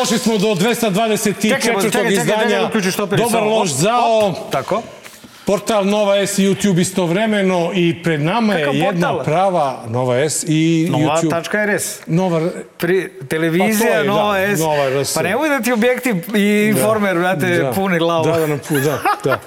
Došli smo do 224. Čekaj, čekaj, čekaj, izdanja. opet Dobar loš zao. Tako. Portal Nova S i YouTube istovremeno i pred nama je jedna portal? prava Nova S i YouTube. Nova.rs. Nova... Pri, televizija, Pa je, da, Nova S. Nova RS. Pa nemoj da ti objekti i informer, brate, puni glavu. Da, da, nam pu, da, da.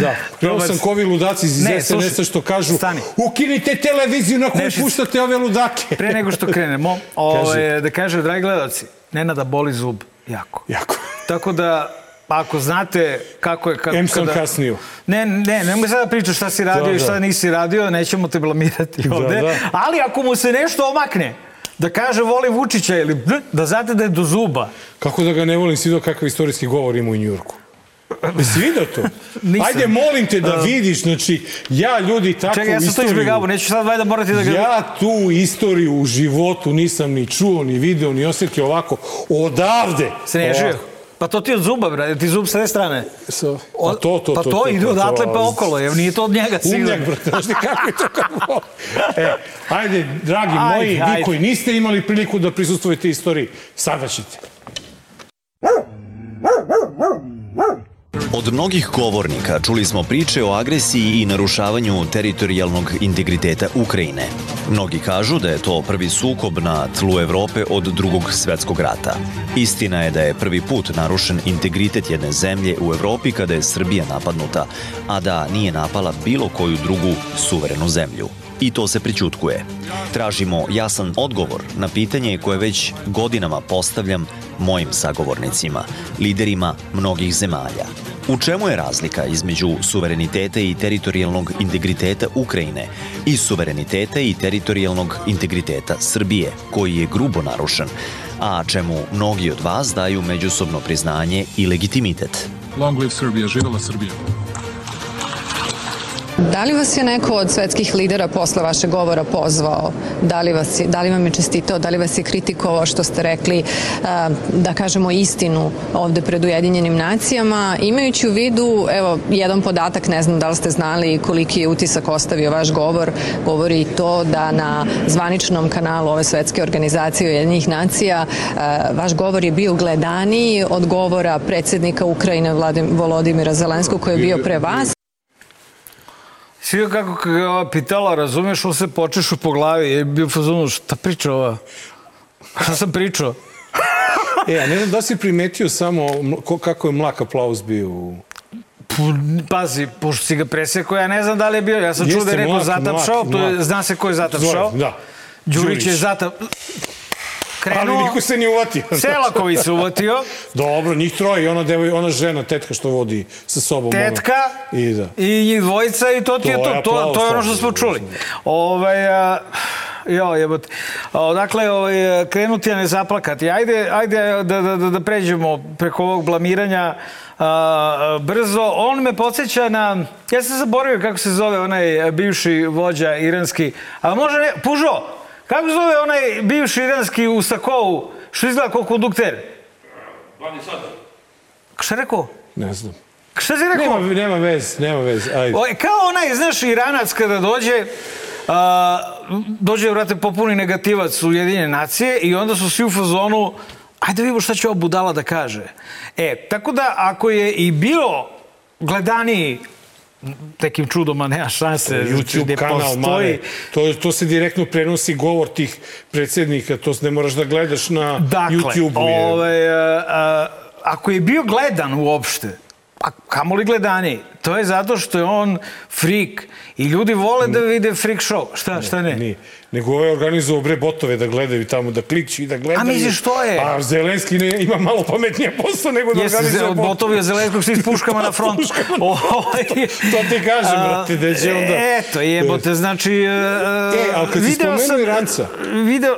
Da. Dobar sam si. ko ovi ludaci iz Ne, SNS-a što kažu stani. ukinite televiziju na koju puštate ove ludake. Pre nego što krenemo, ove, da kaže, dragi gledalci, Nenada boli zub jako. Jako. Tako da, ako znate kako je... Kako, Em sam kasnio. Ne, ne, nemoj sada da pričaš šta si radio Da, i šta da. nisi radio, nećemo te blamirati ovde. da. Ali ako mu se nešto omakne, da kaže voli Vučića ili da znate da je do zuba. Kako da ga ne volim, si vidio kakav istorijski govor ima u Njurku. Jesi vidio to? Nisam. Ajde, molim te da vidiš, znači, ja ljudi tako Čekaj, ja sam to istoriju... izbjegavao, neću sad valjda morati da ga... Ja tu istoriju u životu nisam ni čuo, ni video, ni osjetio ovako odavde. Snežio. Ovako. Pa to ti od zuba, brate, ti zub sa te strane. So, pa to, to, pa to, to, ide to, odatle to, pa okolo, jer nije to od njega sigurno. Umnjak, brate, znaš ti kako je to kako... E, ajde, dragi Ajde, moji, vi ajde. koji niste imali priliku da prisustujete istoriji, sada ćete. Od mnogih govornika čuli smo priče o agresiji i narušavanju teritorijalnog integriteta Ukrajine. Mnogi kažu da je to prvi sukob na tlu Evrope od drugog svetskog rata. Istina je da je prvi put narušen integritet jedne zemlje u Evropi kada je Srbija napadnuta, a da nije napala bilo koju drugu suverenu zemlju. I to se prićutkuje. Tražimo jasan odgovor na pitanje koje već godinama postavljam mojim sagovornicima, liderima mnogih zemalja. U čemu je razlika između suvereniteta i teritorijalnog integriteta Ukrajine i suvereniteta i teritorijalnog integriteta Srbije, koji je grubo narušen, a čemu mnogi od vas daju međusobno priznanje i legitimitet? Long live Serbia, živela Srbija. Da li vas je neko od svetskih lidera posle vašeg govora pozvao? Da li, vas je, da li vam je čestitao? Da li vas je kritikovao što ste rekli a, da kažemo istinu ovde pred Ujedinjenim nacijama? Imajući u vidu, evo, jedan podatak, ne znam da li ste znali koliki je utisak ostavio vaš govor, govori to da na zvaničnom kanalu ove svetske organizacije Ujedinjenih nacija a, vaš govor je bio gledaniji od govora predsednika Ukrajine Volodimira Zelenskog koji je bio pre vas. Svi kako ga ova pitala, razumeš, on se počešu po glavi, je bio fazonu, šta priča ova? Šta sam pričao? E, a ne znam da si primetio samo ko, kako je mlak aplauz bio u... Pazi, pošto si ga presekao, ja ne znam da li je bio. Ja sam čuo da je neko zatapšao, to je, zna se ko je zatapšao. Zoran, da. Đurić je Đurić. Zatap... Ali Krenuo, niko se nije uvatio. Selaković se uvatio, Dobro, njih troje i ona, devoj, ona žena, tetka što vodi sa sobom. tetka I da. i njih dvojica i to ti je To to. je To, to je ono što smo čuli. Ovaj, a, Jo, jebote. O, Dakle, ovaj, krenuti, a ne zaplakati. Ajde, ajde da, da, da, da pređemo preko ovog blamiranja a, brzo. On me podsjeća na... Ja sam zaboravio kako se zove onaj bivši vođa iranski. A može ne... Pužo! Kako zove onaj bivši iranski u Sakovu? Što izgleda kao kondukter? Šta je rekao? Ne znam. Šta si rekao? Nema, nema vez, nema vez. Ajde. O, kao onaj, znaš, Iranac kada dođe, a, dođe, vrate, popuni negativac u Jedinje nacije i onda su svi u fazonu, ajde da vidimo šta će ova budala da kaže. E, tako da, ako je i bilo gledaniji nekim čudom, a nema šanse, znači, YouTube gde kanal, postoji, mare. To, to se direktno prenosi govor tih predsjednika, to ne moraš da gledaš na Dakle, YouTube-u. je. ovaj, a, a, ako je bio gledan uopšte, a kamoli gledaniji, to je zato što je on frik i ljudi vole da vide freak show. Šta, šta ne? Nije. Nego ovaj organizovao bre botove da gledaju tamo, da klikću i da gledaju. A misliš, što je? A Zelenski ne, ima malo pametnije posao nego da organizuje botove. botovi od Zelenskog svi s puškama na front. Ovaj, To ti kažem, brate, da će onda... Eto, jebote, znači... E, ali kad si spomenuo Iranca. Video...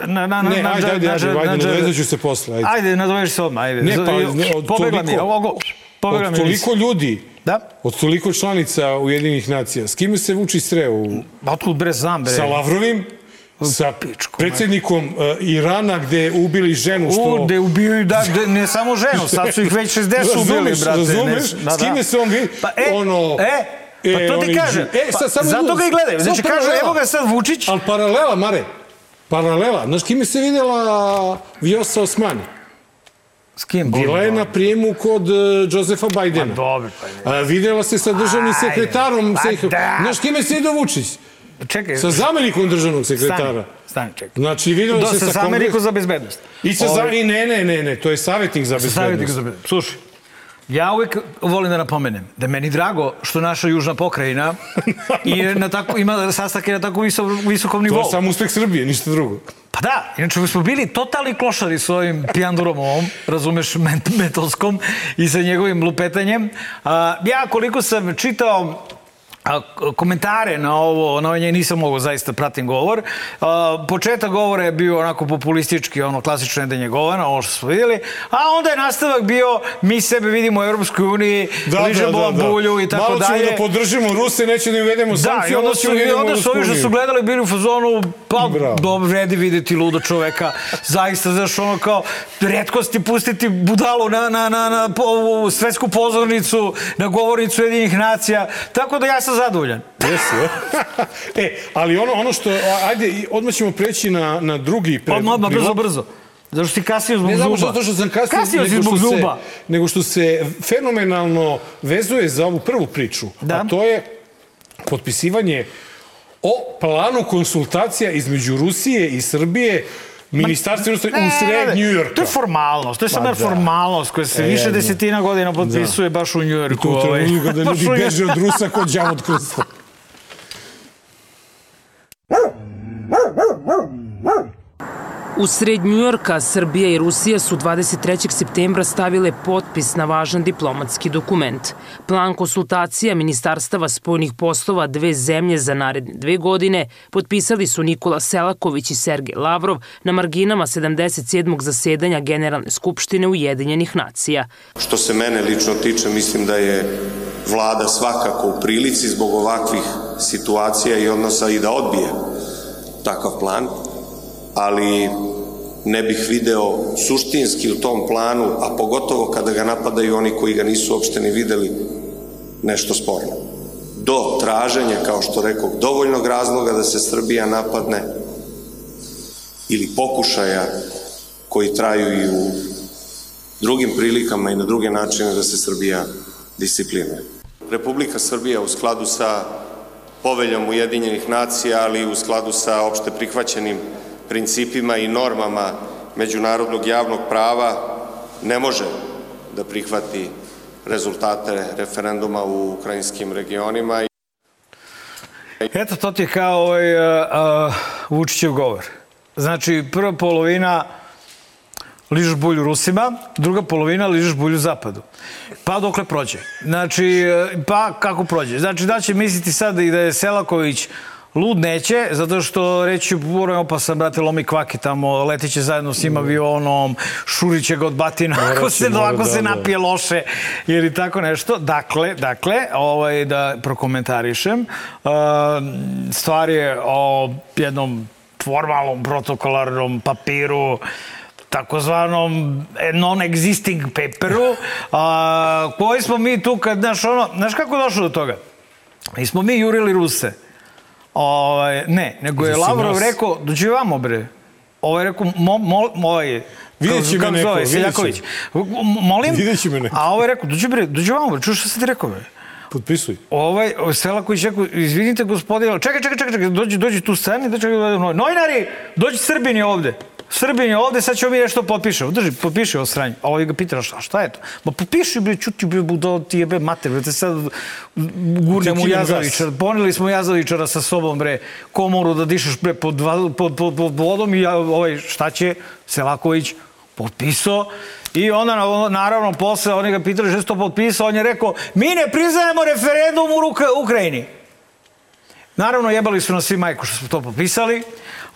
Na, na, na, Ne, na, ajde, na- ajde, na- ajde, na- ajde, na- nadovezat ću se posle, ajde. Ajde, nadoveži se odmah, ajde. Ne, pa, ne, od Pobegla mi, toliko- ovo, pobegla Od mi toliko ljudi, Da? od toliko članica Ujedinjenih nacija, s kime se Vučić sreo? U, Pa otkud bre znam, bre. sa Lavrovim, sa pičku, predsjednikom uh, Irana gde ubili ženu što... U, gde ubijaju, da, gde, ne samo ženu, sad su ih već 60 ubili, brate. razumeš? Ne, S kime se on vidi? Pa, e, Ono- e, pa E, to ti oni- kaže. E, sad, pa, samo- zato ga i gledaju. Znači, paralela. evo ga sad Vučić, Ali paralela, Mare. Paralela. Znaš kime se videla Vjosa Osmani? S kim? Bila je na prijemu kod uh, Josefa Bajdena. Pa dobro, pa A, videla se sa državnim Ajde, sekretarom. pa sekre- da. Znaš kime se ide Vučić? Čekaj, Sa zamenikom državnog sekretara. stani, stani, čekaj. Znači, videla se sa, sa kongres... za bezbednost. I sa Ovaj, za... I ne, ne, ne, ne, to je savjetnik za bezbednost. za bezbednost. Slušaj, ja uvijek volim da napomenem da je meni drago što naša južna pokrajina i na tako, ima sastake na tako visok, visokom To nivou. je samo uspeh Srbije, ništa drugo. Pa da, inače smo bili totalni klošari s ovim pijandurom ovom, razumeš, ment, metolskom i sa njegovim lupetanjem. A, ja koliko sam čitao a, komentare na ovo, na ovaj njej nisam mogao zaista pratim govor. A, početak govora je bio onako populistički, ono klasično jedenje govana, ovo što smo vidjeli, a onda je nastavak bio mi sebe vidimo u Europskoj uniji, da, ližemo vam bulju i tako Malo ćemo dalje. da podržimo Ruse, neće da im uvedemo Da, sankcije, i onda su, da i onda su ovi što su gledali bili u fazonu, pa Bravo. dobro, vredi videti ludo čoveka. Zaista, znaš, ono kao, redkosti pustiti budalu na, na, na, na po, ovu svetsku pozornicu, na govornicu jedinih nacija. Tako da ja sam zadovoljan. Jesi, je? e, ali ono, ono što, ajde, odmah ćemo preći na, na drugi pre, Odmah, odmah, brzo, brzo. Zato što si kasnio zbog Ne zuba. samo zato što sam kasnio, Kasnio nego, zbog što se, zuba. nego što se fenomenalno vezuje za ovu prvu priču. Da. A to je potpisivanje o planu konsultacija između Rusije i Srbije Ministarstvo inostranih u sred ne, Njujorka. To je formalnost, to je samo Pa jedna da. formalnost koja se E, više jedno. desetina godina potpisuje baš u Njujorku. Tu ovaj. trenutku kada ljudi u beže od Rusa kod đavo od krsta. U sred Njujorka Srbija i Rusija su 23. septembra stavile potpis na važan diplomatski dokument. Plan konsultacija Ministarstava spoljnih poslova dve zemlje za naredne dve godine potpisali su Nikola Selaković i Sergej Lavrov na marginama 77. zasedanja Generalne skupštine Ujedinjenih nacija. Što se mene lično tiče, mislim da je vlada svakako u prilici zbog ovakvih situacija i odnosa i da odbije takav plan, ali ne bih video suštinski u tom planu, a pogotovo kada ga napadaju oni koji ga nisu uopšte ni videli, nešto sporno. Do traženja, kao što rekao, dovoljnog razloga da se Srbija napadne ili pokušaja koji traju i u drugim prilikama i na druge načine da se Srbija disciplinuje. Republika Srbija u skladu sa poveljom Ujedinjenih nacija, ali i u skladu sa opšte prihvaćenim principima i normama međunarodnog javnog prava ne može da prihvati rezultate referenduma u ukrajinskim regionima Eto, to ti je kao ovaj, uh, uh, Vučićev govor. Znači, prva polovina ližeš bulju Rusima, druga polovina ližeš bulju Zapadu. Pa dokle prođe. Znači, uh, pa kako prođe. Znači, da će misliti sad i da je Selaković lud neće, zato što reći moram opasan, brate, lomi kvaki tamo, letiće zajedno s njim avionom, šuriće ga od batina, ako se, mora, ako da, se da. napije loše ili tako nešto. Dakle, dakle, ovaj, da prokomentarišem, uh, stvar je o jednom formalnom protokolarnom papiru, takozvanom non-existing paperu, a, koji smo mi tu kad, znaš, ono, znaš kako je došlo do toga? Nismo mi jurili Ruse. Ovaj, ne, nego je Lavrov rekao, dođi vamo bre. Ovaj rekao, mo, mo, ovaj, Vidjet će me neko, zove. Seljaković. Molim? Vidjet će me neko. A ovaj rekao, dođi bre, dođi vamo bre, čuš šta sam ti rekao bre? Potpisuj. Ovaj, Selaković rekao, izvinite gospodine, čekaj, čekaj, čekaj, čekaj, dođi, dođi tu sceni, dođi, novinari, dođi Srbin je ovde. Srbin je ovde, sad ćemo mi nešto potpišemo. Drži, potpiši ovo sranje. A ovaj ga pita, šta, šta je to? Ma potpiši, bre, čuti, bre, budo, ti jebe mater, bre, te sad gurnemo Jazavičara. Poneli smo Jazavičara sa sobom, bre, komoru da dišeš, bre, pod, pod, pod, pod vodom i ja, ovaj, šta će? Selaković potpisao i onda na- naravno posle oni ga pitali što potpisao, on je rekao mi ne priznajemo referendum u Ukrajini. Naravno, jebali su nas svi majko što smo to potpisali,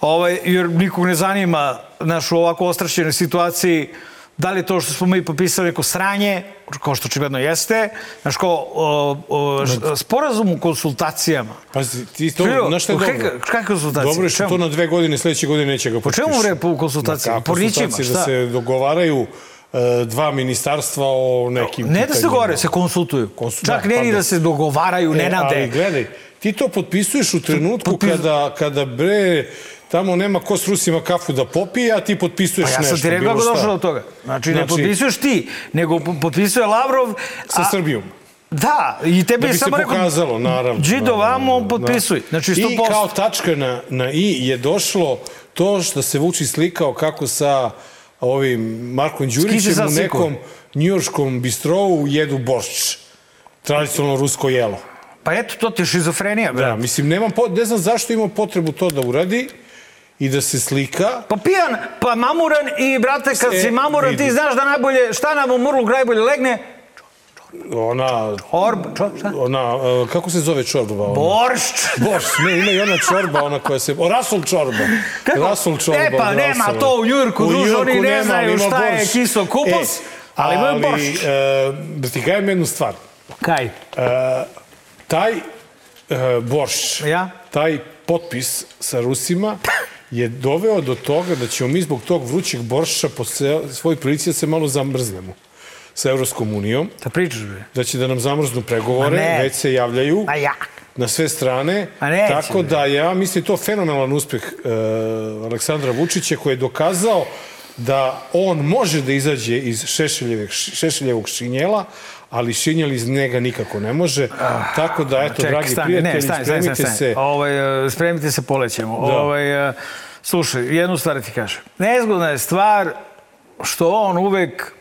ovaj, jer nikog ne zanima naš u ovako ostrašćenoj situaciji da li je to što smo mi potpisali neko sranje, kao što očigledno jeste, znaš kao o, o, š- sporazum u konsultacijama. Pazi, ti to, Čujo, znaš šta je dobro? kakve- kakve konsultacije? Dobro je što to na dve godine, sledeće godine neće ga Po potpišu. čemu bre po konsultacijama? Ma Po konsultacije da šta? se dogovaraju e, dva ministarstva o nekim Ne da se govore, se konsultuju. Konsul- Čak da, ne ni da se dogovaraju, ne E, nade. Ali gledaj, ti to potpisuješ u trenutku Potpis- kada, kada bre tamo nema ko s Rusima kafu da popije, a ti potpisuješ Pa ja nešto. sam ti rekao kako šta. došlo do toga. Znači, ne Znači- potpisuješ ti, nego po- potpisuje Lavrov. Sa a- Srbijom. Da, i tebi Da je bi se samo rekao, pokazalo, naravno. Džido naravno, vamo, da. potpisuj. Znači, 100%. I kao tačka na, na i je došlo to što se Vučić slikao kako sa ovim Markom Đurićem u nekom njujorskom bistrovu jedu boršč. Tradicionalno rusko jelo. Pa eto, to ti je šizofrenija, bre. Da, mislim, nemam po, ne znam zašto ima potrebu to da uradi i da se slika. Pa pijan, pa mamuran i, brate, kad E, si mamuran, ti vidi. znaš da najbolje, šta nam u murlu najbolje legne? Ona, Orb, čo, šta? ona, e, kako se zove čorba? Ona? Boršč. Borš, ne, ima i ona čorba, ona koja se... O, rasul čorba. Kako? Rasul čorba. E, pa nema to u Njujorku, druže, oni ne nema, znaju ali šta je borš. kisel kupus, ali imaju boršč. E, da ti kajem jednu stvar. Kaj? E, taj e, borš, Ja? taj potpis sa Rusima je doveo do toga da ćemo mi zbog tog vrućeg borša po svoj prilici da se malo zamrznemo sa Evropskom unijom, Da pričaš, bre. da će da nam zamrznu pregovore, već se javljaju A ja. na sve strane. A neće, tako bre. da ja mislim to fenomenalan uspeh e, Aleksandra Vučića koji je dokazao da on može da izađe iz Šešeljevog, Šešeljevog šinjela, ali šinjel iz njega nikako ne može. tako da, eto, Ček, dragi stani, prijatelji, ne, stani, stani, spremite stani, se. stani. Ovaj, e, spremite se, polećemo. Da. Ovaj, e, slušaj, jednu stvar ti kažem. Nezgodna je stvar što on uvek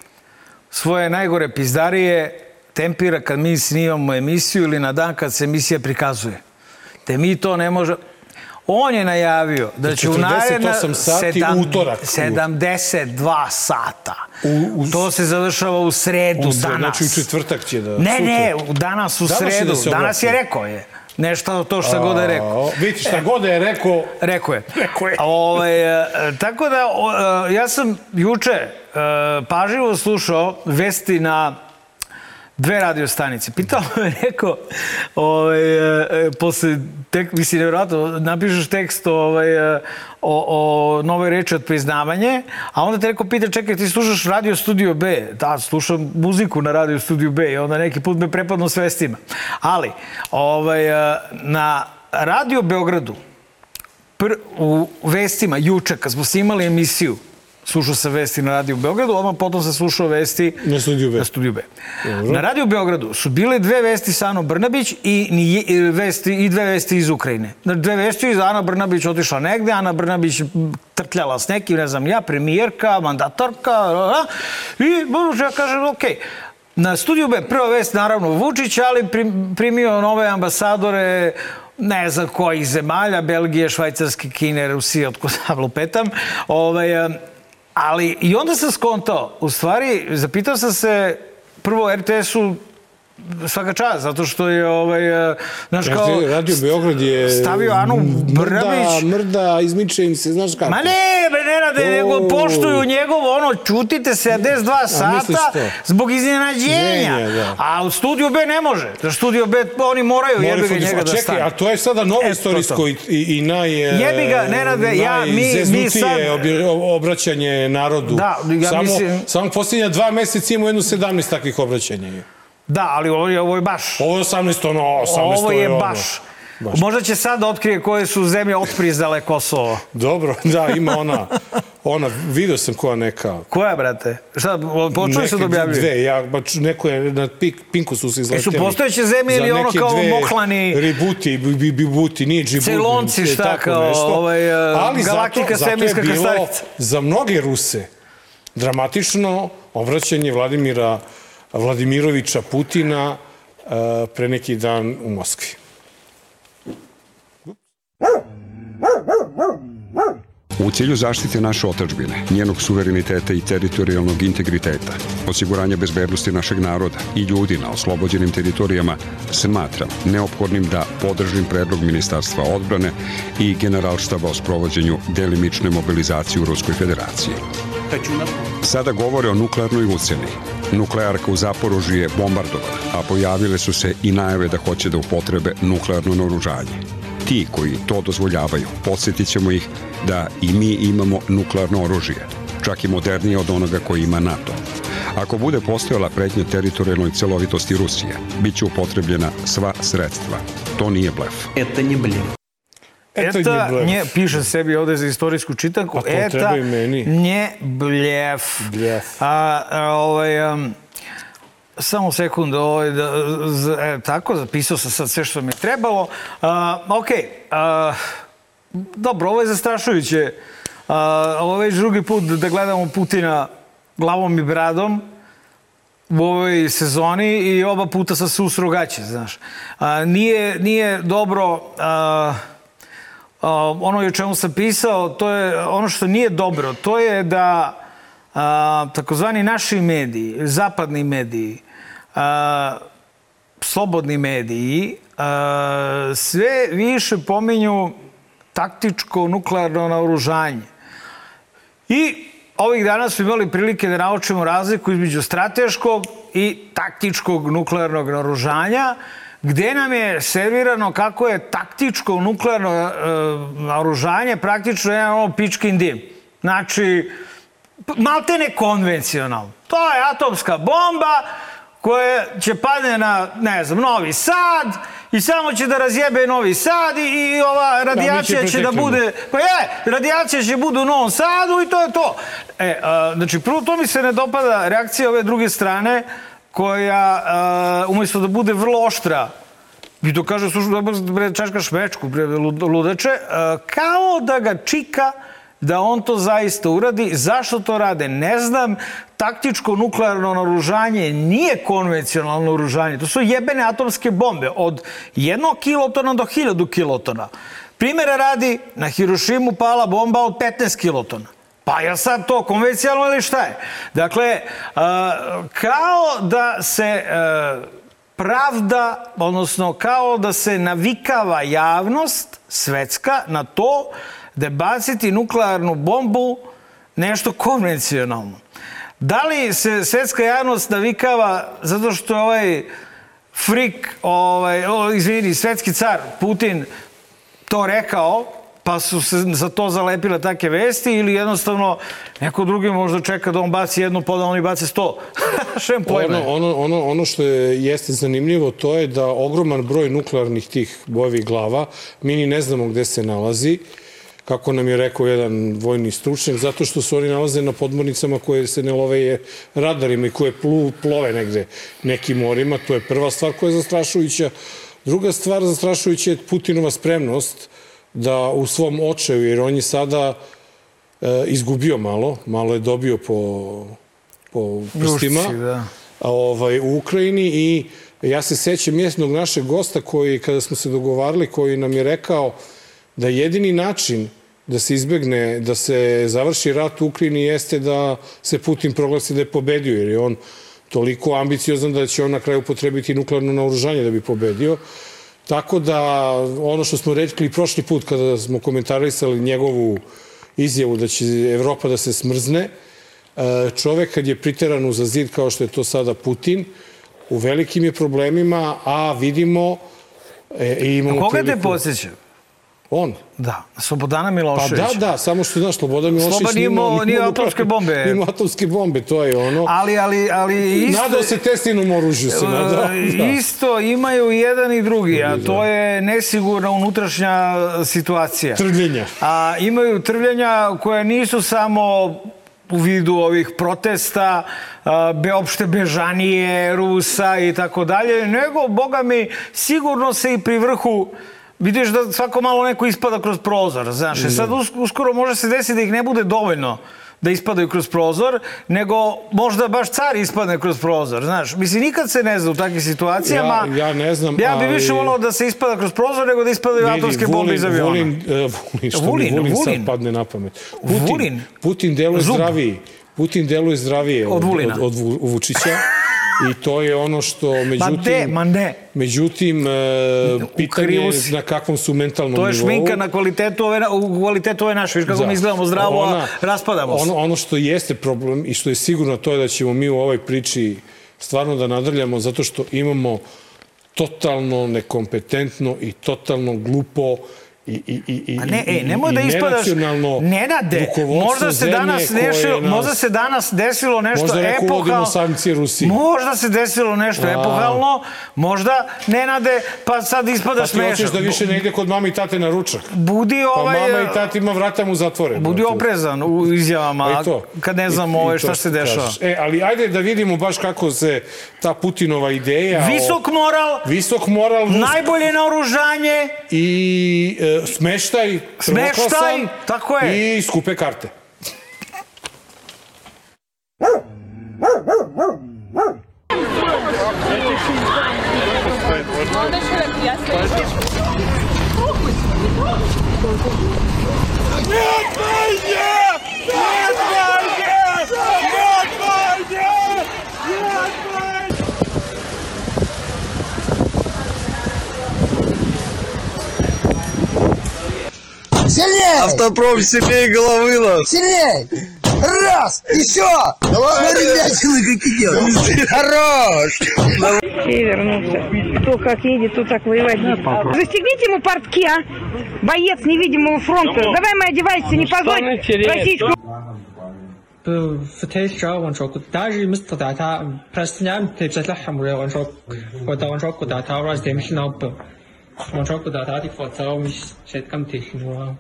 svoje najgore pizdarije tempira kad mi snimamo emisiju ili na dan kad se emisija prikazuje. Te mi to ne može... On je najavio da će u 48 naredna sati utorak. 72 sata. U- u- to se završava u sredu, U sred- danas. znači u četvrtak će da- Ne, sutra. ne, danas u Danas sredu. da se danas je rekao je. Nešto to što god je rekao. Vidite, šta god je rekao, Rekao je. Rekao je. Ovaj, e, tako da, o, e, ja sam juče e, pažljivo slušao vesti na dve radio stanice. Pitao me neko, ovaj, e, e, posle, tek, mislim, nevjerojatno, napišeš tekst ovaj, e, o, o novoj reči od priznavanje, a onda te neko pita, čekaj, ti slušaš Radio Studio B? Da, slušam muziku na Radio Studio B i onda neki put me prepadnu s vestima. Ali, ovaj, na Radio Beogradu, pr, u vestima juče, kad smo snimali emisiju, slušao sam vesti na Radio Beogradu, odmah potom sam slušao vesti Na Studiju B. Na Studiju B. Na Radio Beogradu su bile dve vesti sa Anom Brnabić i, ni, i vesti, i dve vesti iz Ukrajine. Dve vesti iz Ana Brnabić otišla negde, Ana Brnabić trtljala s nekim, ne znam ja, premijerka, mandatorka, a, i bože, ja kažem, okej. Na studiju B, prva vest, naravno, Vučić, ali prim- primio nove ambasadore, ne znam kojih zemalja, Belgije, Švajcarske, Kine, Rusije, otko sam lupetam. Ovaj, ali i onda sam skontao, u stvari, zapitao sam se prvo RTS-u svaka čast, zato što je ovaj, e, znaš kao... Radio, Radio Beograd je... Stavio Anu Brnabić. Mrda, mrda, izmiče im se, znaš kako. Ma ne, bre, ne rade, nego poštuju njegovo, ono, čutite 72 sata zbog iznenađenja. Da. A u studiju B ne može. Za studiju B oni moraju Moraju jebi ga njega da čekaj, stane. a to je sada novo to, istorijsko to. i, i, i naj... e, Jebi ga, Nenade, ja- mi- mi sad- obraćanje narodu. Da, ja samo, mislim- Samo posljednja dva meseca imamo jednu 17 takvih obraćanja. Da, ali ovo je, ovo je baš... Ovo je 18, ono, 18 Ovo je ono. baš. Baš. Možda će sad da otkrije koje su zemlje otpriznale Kosovo. Dobro, da, ima ona, ona, vidio sam koja neka, Koja, brate? Šta, počeli su da objavljuju? dve, ja, baš neko je na pik, Pinku su se izleteli. postojeće zemlje ili ono kao dve Mohlani? Ributi, bi, bi, bibuti, nije džibuti. Celonci, e, šta, kao, nešto. ovaj, e, Ali galaktika, zato, je bilo krstarica. za mnoge Ruse dramatično obraćanje Vladimira Vladimirovića Putina e, pre neki dan u Moskvi. U cilju zaštite naše otačbine, njenog suvereniteta i teritorijalnog integriteta, osiguranja bezbednosti našeg naroda i ljudi na oslobođenim teritorijama, smatram neophodnim da podržim predlog Ministarstva odbrane i Generalštaba o sprovođenju delimične mobilizacije u Ruskoj federaciji. Sada govore o nuklearnoj uceni. Nuklearka u Zaporožju je bombardovana, a pojavile su se i najave da hoće da upotrebe nuklearno naoružanje. Ti koji to dozvoljavaju, podsjetit ćemo ih da i mi imamo nuklearno oružje, čak i modernije od onoga koji ima NATO. Ako bude postojala pretnja teritorijalnoj celovitosti Rusije, bit će upotrebljena sva sredstva. To nije blef. Eto Eta, nje piše sebi ovde za istorijsku čitanku, A to eta, nje bljef. Bljef. A, a, ovaj, um, samo sekund, ovaj, da, z, e, tako, zapisao sam sad sve što mi je trebalo. A, ok, a, dobro, ovo je zastrašujuće. A, ovo je već drugi put da gledamo Putina glavom i bradom u ovoj sezoni i oba puta sa susrogaće, znaš. A, nije, nije dobro... A, ono o čemu sam pisao, to je ono što nije dobro, to je da a, takozvani naši mediji, zapadni mediji, a, slobodni mediji, a, sve više pominju taktičko nuklearno naoružanje. I ovih dana smo imali prilike da naučimo razliku između strateškog i taktičkog nuklearnog naoružanja, gde nam je servirano kako je taktičko nuklearno e, naoružanje praktično jedan ono pičkin dim. Znači, malte ne konvencionalno. To je atomska bomba koja će padne na, ne znam, Novi Sad i samo će da razjebe Novi Sad i, i ova radijacija će da preteknemo. bude Pa je, radijacija će bude u Novom Sadu i to je to. E, a, znači, prvo to mi se ne dopada reakcija ove druge strane, koja, a, umjesto da bude vrlo oštra, i to kaže, slušaj, bre, čaškaš mečku, bre, lud- ludače, a, kao da ga čika da on to zaista uradi. Zašto to rade? Ne znam. Taktičko nuklearno naružanje nije konvencionalno naružanje. To su jebene atomske bombe od jednog kilotona do hiljadu kilotona. Primjera radi, na Hirošimu pala bomba od 15 kilotona. Pa je sad to konvencionalno ili šta je? Dakle, a, kao da se a, pravda, odnosno kao da se navikava javnost svetska na to da je baciti nuklearnu bombu nešto konvencionalno. Da li se svetska javnost navikava zato što je ovaj frik, ovaj, o, izvini, svetski car Putin to rekao, pa su se za to zalepile take vesti ili jednostavno neko drugi možda čeka da on baci jednu, pa da oni bace sto. Šem pojma. Ono, ono, ono, ono što je, jeste zanimljivo, to je da ogroman broj nuklearnih tih bojevih glava, mi ni ne znamo gde se nalazi, kako nam je rekao jedan vojni stručnjak, zato što se oni nalaze na podmornicama koje se ne love je radarima i koje plu, plove negde nekim morima. To je prva stvar koja je zastrašujuća. Druga stvar zastrašujuća je Putinova spremnost da u svom očaju, jer on je sada e, izgubio malo, malo je dobio po, po prstima Njušci, da. ovaj, u Ukrajini i ja se sećam jednog našeg gosta koji, kada smo se dogovarali, koji nam je rekao da jedini način da se izbegne, da se završi rat u Ukrajini jeste da se Putin proglasi da je pobedio, jer je on toliko ambiciozan da će on na kraju potrebiti nuklearno naoružanje da bi pobedio. Tako da ono što smo rekli prošli put kada smo komentarisali njegovu izjavu da će Evropa da se smrzne, e, čovek kad je priteran za zid kao što je to sada Putin, u velikim je problemima, a vidimo e, i imamo Koga te priliku- podsjeća? On. Da, Slobodana Pa Miloševića. da, da, samo što znaš, Slobodan Milošević Slobodan imao- nije atomske bombe. Imao atomske bombe, to je ono. Ali, ali, ali isto... Nadao se Teslinom oružju se nadao. Da. Isto imaju i jedan i drugi, a to je nesigurna unutrašnja situacija. Trvljenja. A imaju trvljenja koja nisu samo u vidu ovih protesta, be, opšte bežanije Rusa i tako dalje, nego, boga mi, sigurno se i pri vrhu vidiš da svako malo neko ispada kroz prozor, znaš, mm. sad us, uskoro može se desiti da ih ne bude dovoljno da ispadaju kroz prozor, nego možda baš car ispadne kroz prozor, znaš. Mislim, nikad se ne zna u takvim situacijama. Ja- ja ne znam, Ja bi ali- više volao da se ispada kroz prozor nego da ispadaju Vidi, atomske bombe iz aviona. Vulin, uh, Vulin, što Vulin, mi Vulin, Vulin. sad padne na pamet. Putin, Vulin. Putin deluje zdraviji. Putin deluje zdravije Od od, od, od Vu- Vučića. I to je ono što, međutim... de, ma ne. Međutim, e, pitanje je na kakvom su mentalnom To je nivou. šminka na kvalitetu ove, u kvalitetu ove naše. Viš kako mi izgledamo zdravo, a raspadamo se. Ono, ono što jeste problem i što je sigurno to je da ćemo mi u ovoj priči stvarno da nadrljamo zato što imamo totalno nekompetentno i totalno glupo i, i, i, i, A ne, i- ej, nemoj da ispadaš Nenade, možda se danas desilo, nas- možda se danas desilo nešto Možda epohalno. sankcije Rusiji. Možda se desilo nešto A. epohalno, možda Nenade, pa sad ispada Pa ti smešno. hoćeš da više ne ide kod mame i tate na ručak. Budi Pa ovaj... mama i tati ima vrata mu zatvore. Budi oprezan u izjavama, Pa i to. kad ne znamo i ovaj, šta se dešava. kažeš. E, ali ajde da vidimo baš kako se ta Putinova ideja... Visok o, moral, visok moral, najbolje naoružanje, i e, smeštaj, Smeštaj, prvoklasan tako je. I skupe karte. Сильнее! Автопром себе головы нас. Сильнее! Раз! Еще! Смотри, вятины как идет! Хорош! И вернулся. Кто как едет, то так воевать будет. Застегните ему портки, а? Боец невидимого фронта. Давай мы одевайся, не позорь российскую فتيش وانشوك داجي مستطاعتا برستنيام تبسات لحم ويا وانشوك ودا وانشوك ودا تاوراز دي محلنا وب وانشوك ودا تاتي فوتا ومش شيت كم تيشنوا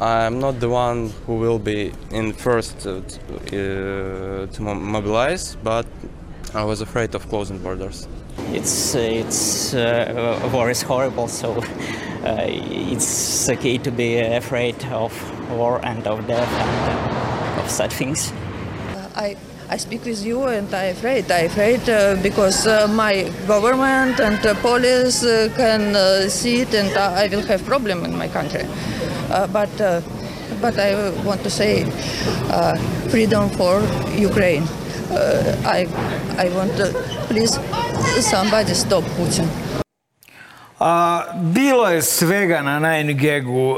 I'm not the one who will be in first to, uh, to mobilize, but I was afraid of closing borders. It's it's uh, war is horrible, so uh, it's okay to be afraid of war and of death and uh, of such things. I I speak with you and I afraid. I afraid uh, because uh, my government and uh, police uh, can uh, see it and I will have problem in my country. Uh, but but I want to say freedom for Ukraine. I I want to please somebody stop Putin. A, bilo je svega na Nine Gagu, e,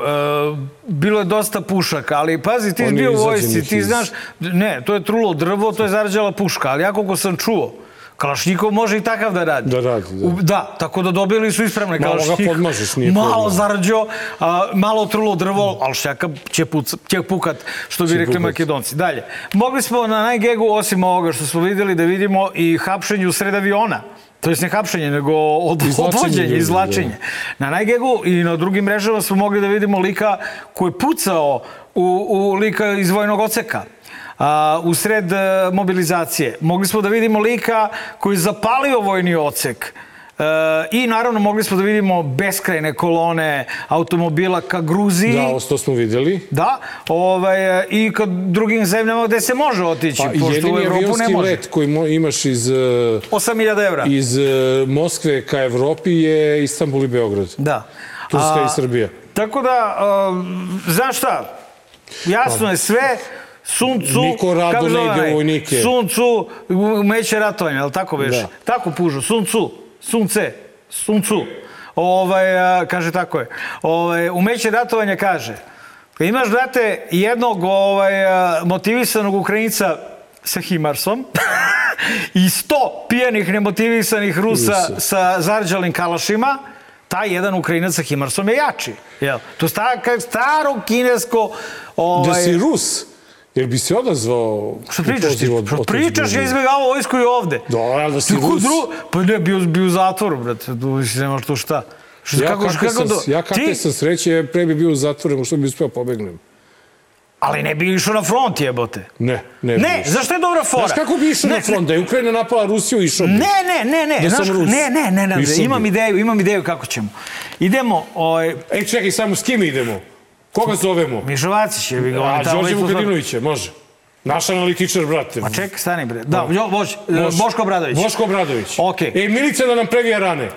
bilo je dosta pušaka, ali pazi, ti On bio u vojsci, ti iz- znaš, ne, to je trulo drvo, to je zarađala puška, ali ja koliko sam čuo, Kalašnikov može i takav da radi. Da radi, da. U- da tako da dobili su ispravne Malo ga Kalašnikov. podmažeš, nije Malo problem. zarađo, a, malo trulo drvo, ali šljaka će, puc, će pukat, što bi Će rekli pukat. makedonci. Dalje, mogli smo na Nine Gagu, osim ovoga što smo videli, da vidimo i hapšenje u sred aviona. To je ne hapšenje, nego od, Izvlačenje odvođenje, ljudi, izvlačenje. Na Najgegu i na drugim mrežama smo mogli da vidimo lika koji je pucao u, u lika iz vojnog oceka. A, u sred e, mobilizacije. Mogli smo da vidimo lika koji je zapalio vojni ocek. E, I naravno mogli smo da vidimo beskrajne kolone automobila ka Gruziji. Da, to smo videli. Da, ovaj, i ka drugim zemljama gde se može otići, Pa, pošto u Evropu ne može. let koji imaš iz, e, 8000 evra. iz e, Moskve ka Evropi je Istanbul i Beograd. Da. Turska A, i Srbija. Tako da, um, znaš šta, jasno je sve, Sun Tzu, Niko rado ne ide u vojnike. Sun Tzu, umeće ratovanja, ali tako već? Da. Tako pužu, Sun Tzu, Sun Tse, Sun Tzu. Ovaj, kaže tako je. Ovaj, umeće ratovanja kaže, imaš, brate, jednog ovaj, motivisanog Ukrajinca sa Himarsom i sto pijanih nemotivisanih Rusa Rusa. sa zarđalim kalašima, taj jedan Ukrajinac sa Himarsom je jači. Jel? To staro kinesko... Da Ovaj, si Rus, jer bi se odazvao... Što u pričaš ti? od- Što od pričaš, ja izbjegavao vojsku i ovde. Da, ali da si Rus. dru- Pa ne, bio, bio u zatvoru, brate. Tu više nemaš tu šta. Što, Ja kako, kakve kako sam, do- ja kakve ti, sam sreće, pre bi bio u zatvoru, što bi uspeo pobegnem. Ali ne bi išao na front, jebote. Ne, ne bi Ne, išao. zašto je dobra fora? Znaš kako bi išao Ne, na front? Da je Ukrajina napala Rusiju, išao bi. Ne, ne, ne, ne. Da znaš, sam Rus. ne, ne, ne, ne, bi. imam ideju, imam ideju kako ćemo. Idemo, ovaj, Ej, čekaj, samo s kim idemo? Koga zovemo? Je on A, je tamo Đorđe isto- Vukadinovića, može. Naš analitičar, brate. Ma čekaj, stani bre. Da, jo, Bož, Boško Obradović. Boško Obradović. Okej. Ej, Milica da nam previja rane.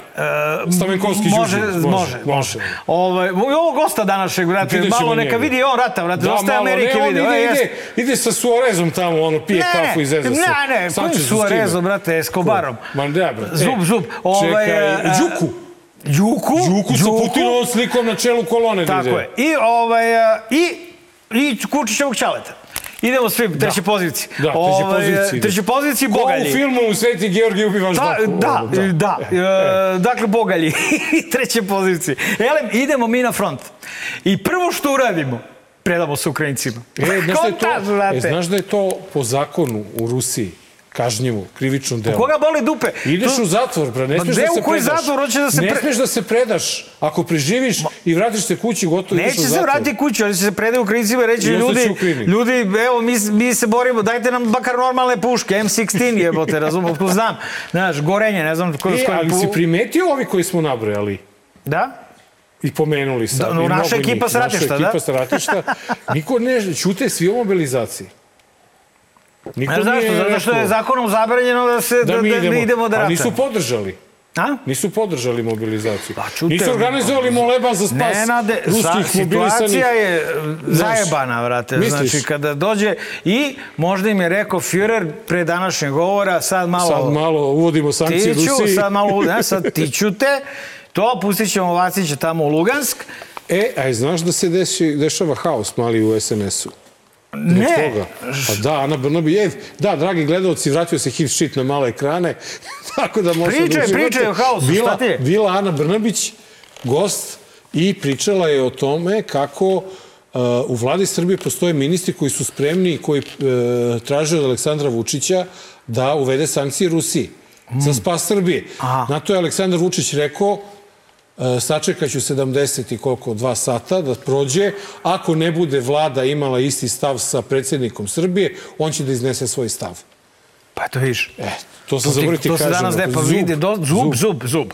Stavenkovski može, Đurđević. može, može. Ovaj, i ovo gosta današnjeg, brate, malo neka njega. vidi on rata, brate, Da, dosta je malo, Amerike ne, on vidio. ide, e, ide, ide sa Suarezom tamo, ono, pije kafu i zeza se. Ne, ne, kojim Suarezom, brate, Escobarom. Ma da, brate. Zub, E, zub. Ovaj, Čekaj, e, Đuku. Đuku? Đuku sa Putinovom slikom na čelu kolone. da Tako ide. je. I, ovaj, e, i, i Kučićevog čaleta. Idemo svi, treće pozicije. Da, treće Ovaj, pozicije. Treće pozicije Ko Bogalji. u filmu u Sveti Georgij ubivaš Da, Daku. da, da. E, dakle, Bogalji. treće pozicije. Elem, idemo mi na front. I prvo što uradimo, predamo se Ukrajincima. E, znaš, da je to, e, znaš da je to po zakonu u Rusiji kažnjivo, krivično delo. Koga boli dupe? Ideš To- u zatvor, bre, ne Ma smiješ da se u koji predaš. zatvor? Hoće da se ne pre- smiješ da se predaš. Ako preživiš i vratiš se kući, gotovo ideš Neće u se zatvor. vratiti kuću, ali će se predaju Ukrajincima i reći I ljudi, ljudi, evo, mi, mi se borimo, dajte nam bakar normalne puške, M16 jebote, razumem, ko znam, znaš, gorenje, ne znam, ko, E, ali pu- si primetio ovi koji smo nabrojali? Da? I pomenuli sad. Da, no, naša ekipa sa ratišta, Naša ekipa da? sa ratišta. Niko ne, čute svi o mobilizaciji. Niko Ne, zašto? Zato što je zakonom zabranjeno da se da, da, mi da idemo, idemo da ali ratamo. nisu podržali. A? Nisu podržali mobilizaciju. Pa čute, nisu organizovali moleba za spas Nenade, ruskih sa- mobilisanih. situacija je zajebana, vrate. misliš? Znači, kada dođe i možda im je rekao Führer pre današnjeg govora, sad malo... Sad malo uvodimo sankcije tiću, Rusiji. sad malo, ne, sad tiću te, to pustit ćemo Vacića tamo u Lugansk. E, a znaš da se desi, dešava haos mali u SNS-u? Ne. Toga. Pa da, Ana Brnabić, je, da, dragi gledalci, vratio se hit shit na male ekrane, tako da možete Pričaj, da uživate. pričaj o haosu, bila, šta ti? Bila Ana Brnabić, gost, i pričala je o tome kako uh, u vladi Srbije postoje ministri koji su spremni i koji uh, traže od Aleksandra Vučića da uvede sankcije Rusiji za spas Srbije. Na to je Aleksandar Vučić rekao E, sačekat ću 70 i koliko, dva sata da prođe. Ako ne bude vlada imala isti stav sa predsjednikom Srbije, on će da iznese svoj stav. Pa to vidiš. E, to sam To, ti, zaboravio ti to se kažem. danas ne, pa Zub, vidi, do, zub, zub, zub.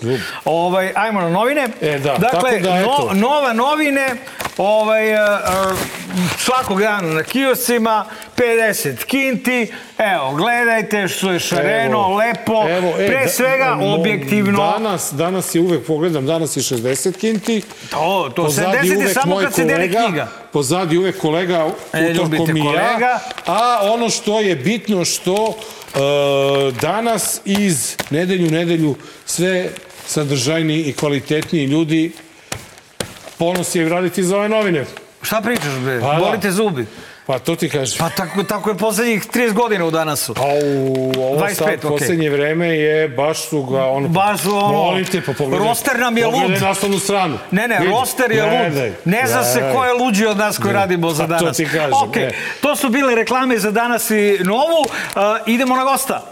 Ovaj, ajmo na novine. E, da, dakle, tako da, eto. no, nova novine, ovaj, uh, svakog dana na kioscima, 50 kinti, evo, gledajte što je šareno, Evo, lepo, evo, e, pre da- svega mo- objektivno. Danas, danas je uvek, pogledam, danas je 60 kinti. To, to, Pozadi 70 je samo kad se kolega, knjiga. Pozadi uvek kolega E, utorkom i ja. A ono što je bitno što e, danas iz nedelju nedelju sve sadržajniji i kvalitetniji ljudi ponos je raditi za ove novine. Šta pričaš, bre? Pa da. Bolite zubi. Pa to ti kažem. Pa tako, tako je poslednjih 30 godina u danasu. A u ovo 25, sad, okej. poslednje vreme je, baš su ga, ono, Baš su ono- molim te, pa pogledaj. Roster nam je lud. Pogledaj naslovnu stranu. Ne, ne, Vidi. roster je lud. Gledaj, Ne zna se gledaj. ko je luđi od nas koji Ne. radimo za Pa to danas. ti kažem, Okej, e. to su bile reklame za danas i novu. Uh, idemo na gosta.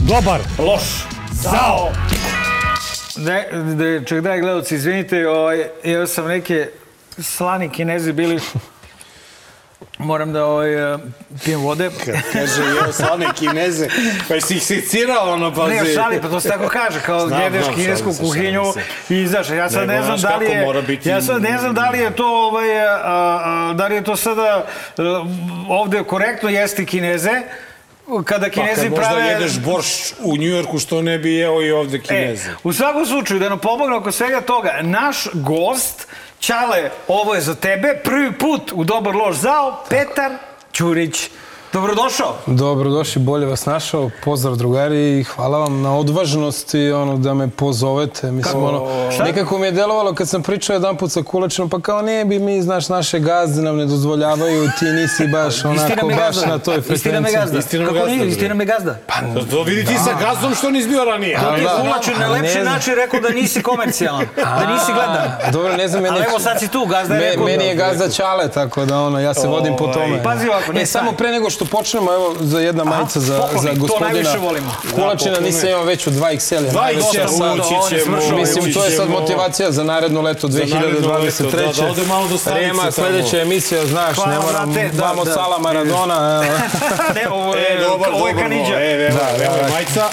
Dobar. Loš. Zao. Ne, ne, ček daj gledalci, izvinite, ovaj, ja sam neke slani kinezi bili Moram da ovaj, eh, pijem vode. Kaže, jeo slane kineze, pa si ih secirao, ono, pazi. Ne, šali, pa to se tako kaže, kao Znam, jedeš znam, kinesku šalim se, kuhinju se. i znaš, ja sad Nego, ne znam da li je, biti- ja sad ne znam da li je to, ovaj, a, a, da li je to sada a, ovde korektno jesti kineze, kada Pa kinezi kad možda prave... jedeš boršč u Njujorku, što ne bi jeo i ovde kineze. E, u svakom slučaju, da nam pomogne oko svega toga, naš gost, Ćale, ovo je za tebe, prvi put u Dobar loš zao, Petar Ćurić. Dobrodošao. Dobrodošli, bolje vas našao. Pozdrav drugari i hvala vam na odvažnosti ono, da me pozovete. Mislim, Kako? ono, Šta? nekako mi je delovalo kad sam pričao jedan put sa Kulečinom, pa kao ne bi mi, znaš, naše gazde nam ne dozvoljavaju, ti nisi baš onako, baš na toj frekvenciji. Istina me gazda. Istina Kako gazda, nije? Istina me gazda. Pa, To vidi ti sa gazdom što nisi bio ranije. To ti je da. Kulačin na lepši ne način rekao da nisi komercijalan, da nisi gledan. Dobro, ne znam, meni, Ali evo sad si tu, gazda je rekao. meni je gazda Ćale, tako da ono, ja se vodim po tome. pazi ovako, ne e, samo stani. pre nego što počnemo, evo, za jedna majica za, pokloni, za to gospodina najviše volimo. Kulačina, Da, nisam imao već u 2XL. Dva najveća XL, sad. ući ćemo. Mislim, to je sad motivacija za naredno leto naredno leto, 2023. da, da ode malo do stanice Rema, sledeća emisija, znaš, ne moram, da, vamo da. Sala Maradona. evo. ne, ovo je, E, ovo je Kanidža. E, evo, Da, evo da, je da. majica.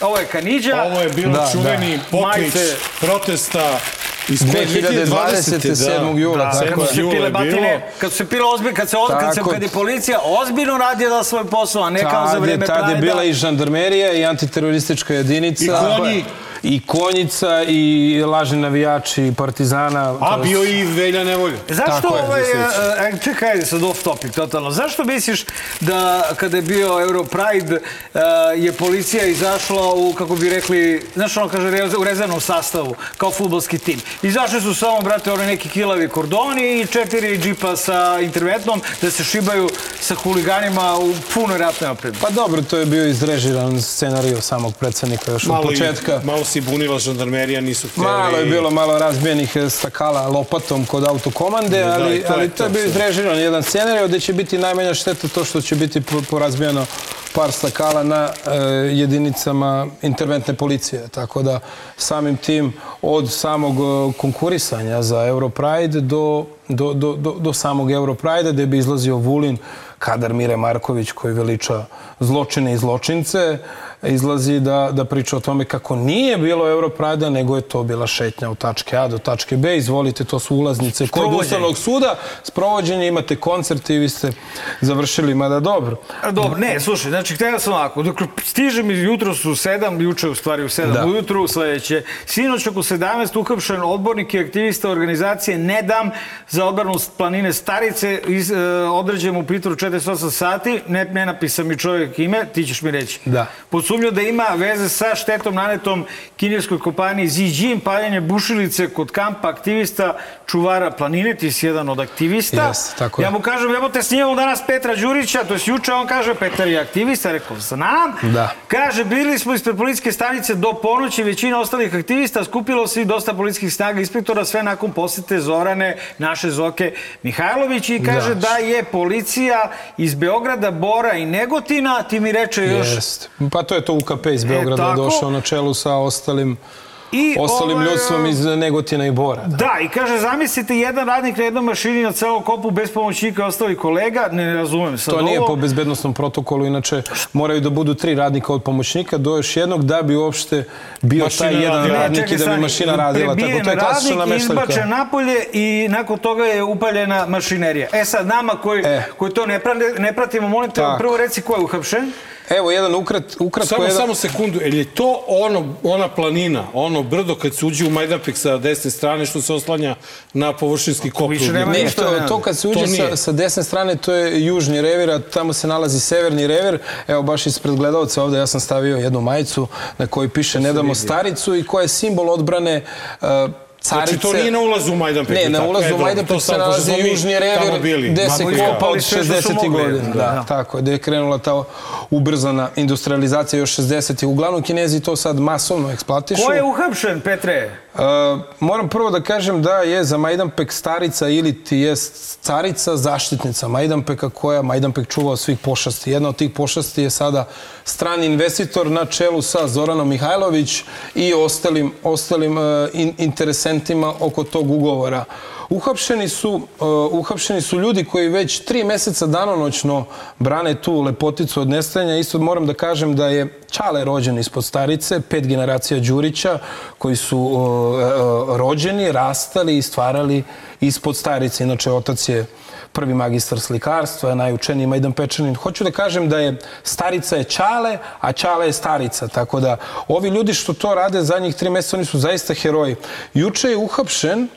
Ovo je Kanidža. Ovo je bilo Da, čuveni da. poklič protesta iz koje 2020. 7. jula, Da, tako kad su pile je batine, bilo. kad su se pile ozbiljno, kad se kad se kad je policija ozbiljno radila svoj posao, a ne kao za vreme tad je Prajda. bila i žandarmerija i antiteroristička jedinica. I konji, i konjica i lažni navijači partizana. A, bio i Velja Nevolja. Zašto Tako ovaj, e, e, čekaj, ajde sad off topic, totalno. Zašto misliš da kada je bio Europride e, je policija izašla u, kako bi rekli, znaš ono kaže, u rezervnom sastavu, kao futbolski tim. Izašli su samo, brate, oni neki kilavi kordoni i četiri džipa sa interventnom da se šibaju sa huliganima u punoj ratnoj opremi. Pa dobro, to je bio izrežiran scenariju samog predsednika još Malo, od i- početka. malo se bunila žandarmerija, nisu htjeli. Malo je bilo malo razbijenih e, stakala lopatom kod autokomande, Da, ali, to ali to je bio izrežiran jedan scenarij gde će biti najmanja šteta to što će biti po- porazbijeno par stakala na e, jedinicama interventne policije. Tako da samim tim od samog e, konkurisanja za Europride do, do, do, do, samog Europride gde bi izlazio Vulin, kadar Mire Marković koji veliča zločine i zločince, izlazi da, da priča o tome kako nije bilo Europrajda, nego je to bila šetnja od tačke A do tačke B. Izvolite, to su ulaznice kod. Ustavnog suda. Sprovođenje, imate koncert i vi ste završili, mada dobro. Dobro, ne, slušaj, znači, htio sam ovako, dok stižem iz jutro su u sedam, juče u stvari u sedam, Da. ujutru sledeće, sinoć oko 17 uhapšen odbornik i aktivista organizacije Ne dam za odbranu planine Starice, iz, e, određen u pritvoru 48 sati, ne, ne napisa mi čovjek ime, ti ćeš mi reći. Da. Pod sumnju da ima veze sa štetom nanetom kineskoj kompaniji Zijin, paljenje bušilice kod kampa aktivista čuvara planine, ti si jedan od aktivista. Jeste, tako ja mu kažem, jebote, snimamo danas Petra Đurića, to je juče, on kaže, Petar je aktivista, rekao, znam. Da. Kaže, bili smo ispred policijske stanice do ponoći, većina ostalih aktivista, skupilo se i dosta policijskih snaga inspektora, sve nakon posete Zorane, naše Zoke Mihajlović i kaže da, Da. je policija iz Beograda, Bora i Negotina, ti mi reče još... Jest. Pa to je to UKP iz Beograda tako. došao na čelu sa ostalim, I, ostalim ovaj, ljudstvom iz Negotina i Bora. Da, i kaže, zamislite jedan radnik na jednoj mašini na celom kopu bez pomoćnika i ostalih kolega, ne, ne razumem sad To nije ovo. po bezbednostnom protokolu, inače moraju da budu tri radnika od pomoćnika do još jednog da bi uopšte bio Mašina taj jedan radnik i da bi mašina radila. Tako, to je klasična radnik, izbačen napolje i nakon toga je upaljena mašinerija. E sad, nama koji, koji to ne, prate, ne pratimo, molim te, prvo reci ko je uhapšen. Evo, jedan ukrat, ukratko... Samo, jedan... samo sekundu, je li to ono, ona planina, ono brdo kad se uđe u Majdanpek sa desne strane što se oslanja na površinski kop? Ne, to, to kad se uđe sa, sa desne strane, to je južni revir, a tamo se nalazi severni revir. Evo, baš ispred gledalca ovde ja sam stavio jednu majicu na kojoj piše Ne damo staricu i koja je simbol odbrane uh, carice. Znači, to nije na ulazu u Majdanpek. Ne, na ulazu E, u dobro, Majdanpek to se nalazi južni bili. gde se kopa od sve što su 60. mogli, godina. da. Da, tako je, gde je krenula ta ubrzana industrializacija još 60. Uglavnom, Kinezi to sad masovno eksploatišu. Ko je uhapšen, Petre? Uh, moram prvo da kažem da je za Majdanpek starica ili ti je carica zaštitnica Majdanpeka koja Majdanpek čuva od svih pošasti. Jedna od tih pošasti je sada strani investitor na čelu sa Zoranom Mihajlović i ostalim, ostalim uh, in, interesentima oko tog ugovora. Uhapšeni su, uh, uhapšeni su ljudi koji već tri meseca danonoćno brane tu lepoticu od nestajanja. Isto moram da kažem da je Čale rođen ispod starice, pet generacija Đurića koji su uh, uh, rođeni, rastali i stvarali ispod starice. Inače, otac je prvi magistar slikarstva, najučeniji Majdan Pečanin. Hoću da kažem da je starica je Čale, a Čale je starica. Tako da ovi ljudi što to rade zadnjih tri meseca, oni su zaista heroji. Juče je uhapšen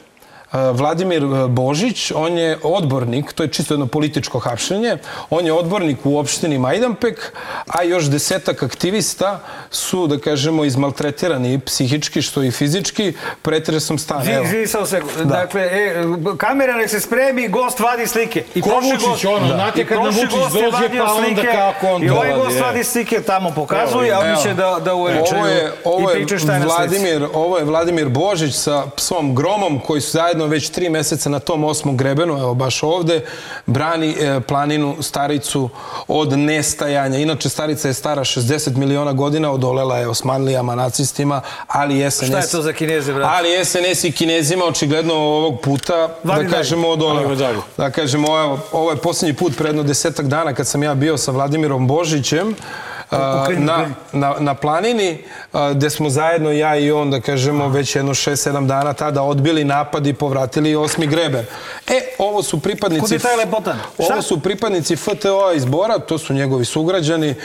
Vladimir Božić, on je odbornik, to je čisto jedno političko hapšenje, on je odbornik u opštini Majdanpek, a još desetak aktivista su, da kažemo, izmaltretirani psihički, što i fizički, pretresom Evo. zvi, samo sekund. Da. Dakle, e, kamera nek se spremi, gost vadi slike. I Ko Vučić, ono, znate i kad nam Vučić dođe, pa onda slike, kako on I ovaj dolazi, gost je. vadi slike tamo pokazuje, a oni će da, da uveličaju Ovo je, ovo i je pričaju šta je na slici. Vladimir, ovo je Vladimir Božić sa psom Gromom koji su zajedno već tri meseca na tom osmom grebenu, evo baš ovde, brani e, planinu Staricu od nestajanja. Inače, Starica je stara 60 miliona godina, odolela je Osmanlijama, nacistima, ali SNS... Šta je to za Kineze, brate? Ali SNS i Kinezima očigledno ovog puta, Vadi da kažemo, odoleo. Da kažemo, ovo, ovo je posljednji put predno desetak dana kad sam ja bio sa Vladimirom Božićem na, na, na planini, gde smo zajedno, ja i on, da kažemo, već jedno 6-7 dana tada odbili napad i povratili osmi greben. E, ovo su pripadnici... Kud je taj lepotan? Ovo su pripadnici FTO iz Bora, to su njegovi sugrađani.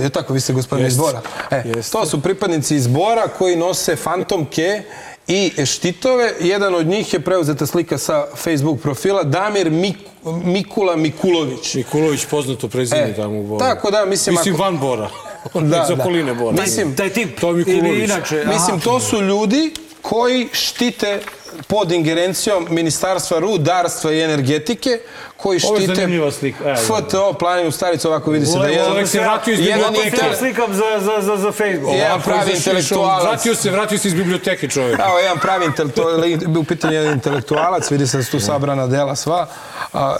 Je tako, vi ste gospodin iz. Bora? E, to su pripadnici iz Bora koji nose fantomke i štitove. Jedan od njih je preuzeta slika sa Facebook profila Damir Mik Mikula Mikulović. Mikulović poznato prezime E, tamo u Boru. tako da, mislim, Mislim ako- van Bora. On da, iz okoline Bora. Mislim, Taj tip. To je Mikulović. inače. aha. Mislim, to su ljudi koji štite pod ingerencijom Ministarstva rudarstva i energetike, koji štite slika. Evo, FTO, planinu staricu, ovako vidi se da je Čovjek se vratio iz jedan biblioteke. Ja slikam za, za, za, za Facebook. Jedan pravi intelektualac. Vratio se, vratio se iz biblioteke čovjek. Evo, jedan pravi intelektualac, u pitanju jedan intelektualac, vidi se da su tu sabrana dela sva.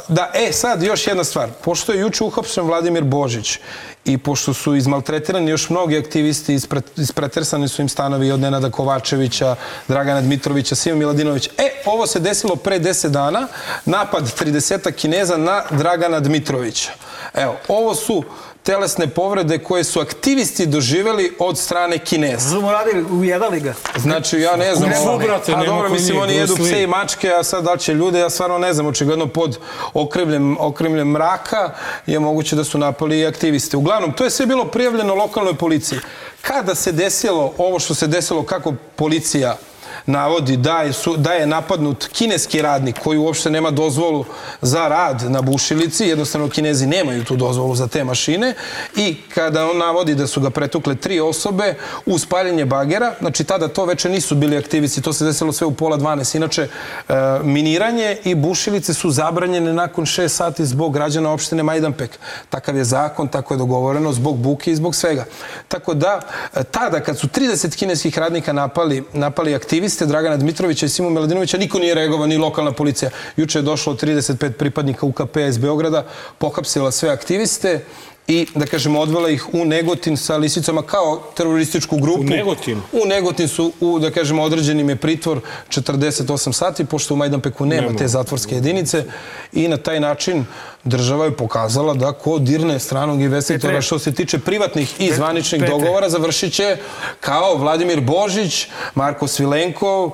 Da, e, sad još jedna stvar. Pošto je juče uhapšen Vladimir Božić i pošto su izmaltretirani još mnogi aktivisti, ispre- ispretresani su im stanovi od Nenada Kovačevića, Dragana Dmitrovića, Sima Miladinovića. E, ovo se desilo pre 10 dana, napad 30 Kineza na Dragana Dmitrovića. Evo, ovo su telesne povrede koje su aktivisti doživeli od strane Kineza. Mu radili? Ujedali ga? Znači, ja ne znam. Ovo- brate, a nema dobro, mislim, oni jedu pse i mačke, a sad da će ljude, ja stvarno ne znam, očigledno pod okrivljem, okrivljem mraka je moguće da su napali i aktiviste. Uglavnom, to je sve bilo prijavljeno lokalnoj policiji. Kada se desilo ovo što se desilo, kako policija navodi da je, su, da je napadnut kineski radnik koji uopšte nema dozvolu za rad na bušilici, jednostavno kinezi nemaju tu dozvolu za te mašine i kada on navodi da su ga pretukle tri osobe u spaljenje bagera, znači tada to veče nisu bili aktivisti, to se desilo sve u pola 12. Inače, e, miniranje i bušilice su zabranjene nakon 6 sati zbog građana opštine Majdanpek. Takav je zakon, tako je dogovoreno, zbog buke i zbog svega. Tako da, e, tada kad su 30 kineskih radnika napali, napali aktiviste Dragana Dmitrovića i Simu Miladinovića, niko nije reagovao, ni lokalna policija. Juče je došlo 35 pripadnika UKP iz Beograda, pohapsila sve aktiviste i, da kažemo, odvela ih u Negotin sa lisicama kao terorističku grupu. U Negotin? U Negotin su, u, da kažemo, određenim je pritvor 48 sati, pošto u Majdanpeku nema, Nema. te zatvorske jedinice i na taj način država je pokazala da ko dirne stranog investitora Petre. što se tiče privatnih i zvaničnih Petre. dogovora završit će kao Vladimir Božić, Marko Svilenkov, uh,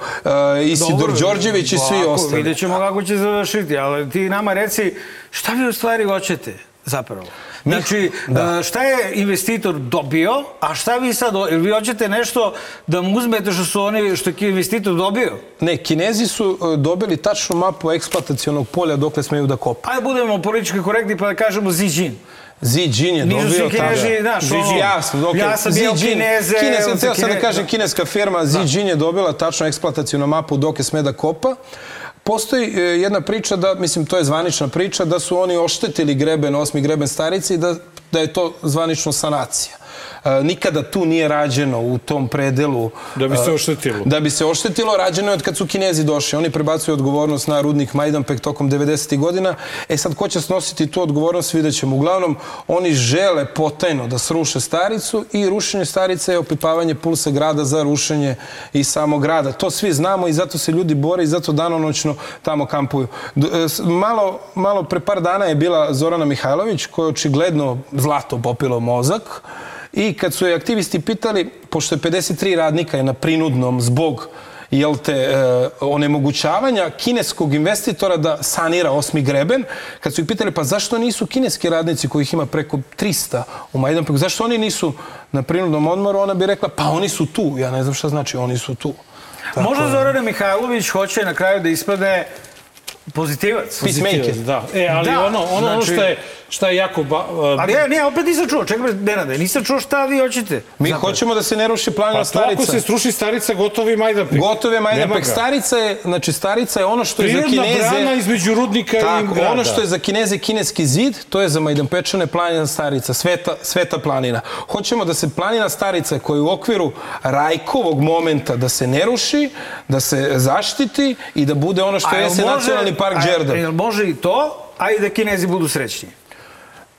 Isidor Dobro, Đorđević i svi ovako, ostali. Vidjet ćemo kako će završiti, ali ti nama reci šta vi u stvari hoćete zapravo? Znači, e, šta je investitor dobio, a šta vi sad, jel vi hoćete nešto da mu uzmete što su oni, što je investitor dobio? Ne, Kinezi su uh, dobili tačnu mapu eksploatacionog polja dokle smeju da kopa. Ajde budemo politički korektni pa da kažemo Xi Jin. Xi Jin je Nisu dobio svi Kinezi, znaš, Xi ono, Jin, jasno, dok ja sam bio Kineze, Kinez, on se htio sam da kažem da. kineska firma Xi Jin je dobila tačno eksploatacijonu mapu dok je sme da kopa. Postoji e, jedna priča da, mislim, to je zvanična priča, da su oni oštetili greben, osmi greben starici i da, da je to zvanično sanacija. Nikada tu nije rađeno u tom predelu. Da bi se oštetilo. Da bi se oštetilo, rađeno je od kad su Kinezi došli. Oni prebacuju odgovornost na rudnik Majdanpek tokom 90. godina. E sad, ko će snositi tu odgovornost, vidjet ćemo. Uglavnom, oni žele potajno da sruše staricu i rušenje starice je opipavanje pulsa grada za rušenje i samog grada. To svi znamo i zato se ljudi bore i zato danonoćno tamo kampuju. E, Malo, malo pre par dana je bila Zorana Mihajlović, koja je očigledno zlato popilo mozak. I kad su je aktivisti pitali, pošto je 53 radnika je na prinudnom zbog jel te, e, onemogućavanja kineskog investitora da sanira osmi greben, kad su ih pitali pa zašto nisu kineski radnici kojih ima preko 300 u Majdanpeku, zašto oni nisu na prinudnom odmoru, ona bi rekla pa oni su tu, ja ne znam šta znači oni su tu. Tako Možda. Zorana Mihajlović hoće na kraju da ispade pozitivac. Peacemaker. Da, e, ali Da, ono, ono, ono znači- što je, šta je jako... Ba, a, Ali ja, ne, opet nisam čuo, čekaj, Nenade, nisam čuo šta vi hoćete. Mi Zapravo. hoćemo da se ne ruši planina pa to ako starica. se struši starica, gotovi Majdanpek. Gotove Nema Majdanpek. Starica je, znači starica je ono što je za Prirodna Kineze... brana između rudnika i Tako, grada. ono što je za Kineze kineski zid, to je za Majdanpečane planina starica, sveta, sveta planina. Hoćemo da se planina starica koja je u okviru Rajkovog momenta da se ne ruši, da se zaštiti i da bude ono što jeste može- nacionalni park Đerdap. Može i to, a i da Kinezi budu srećni?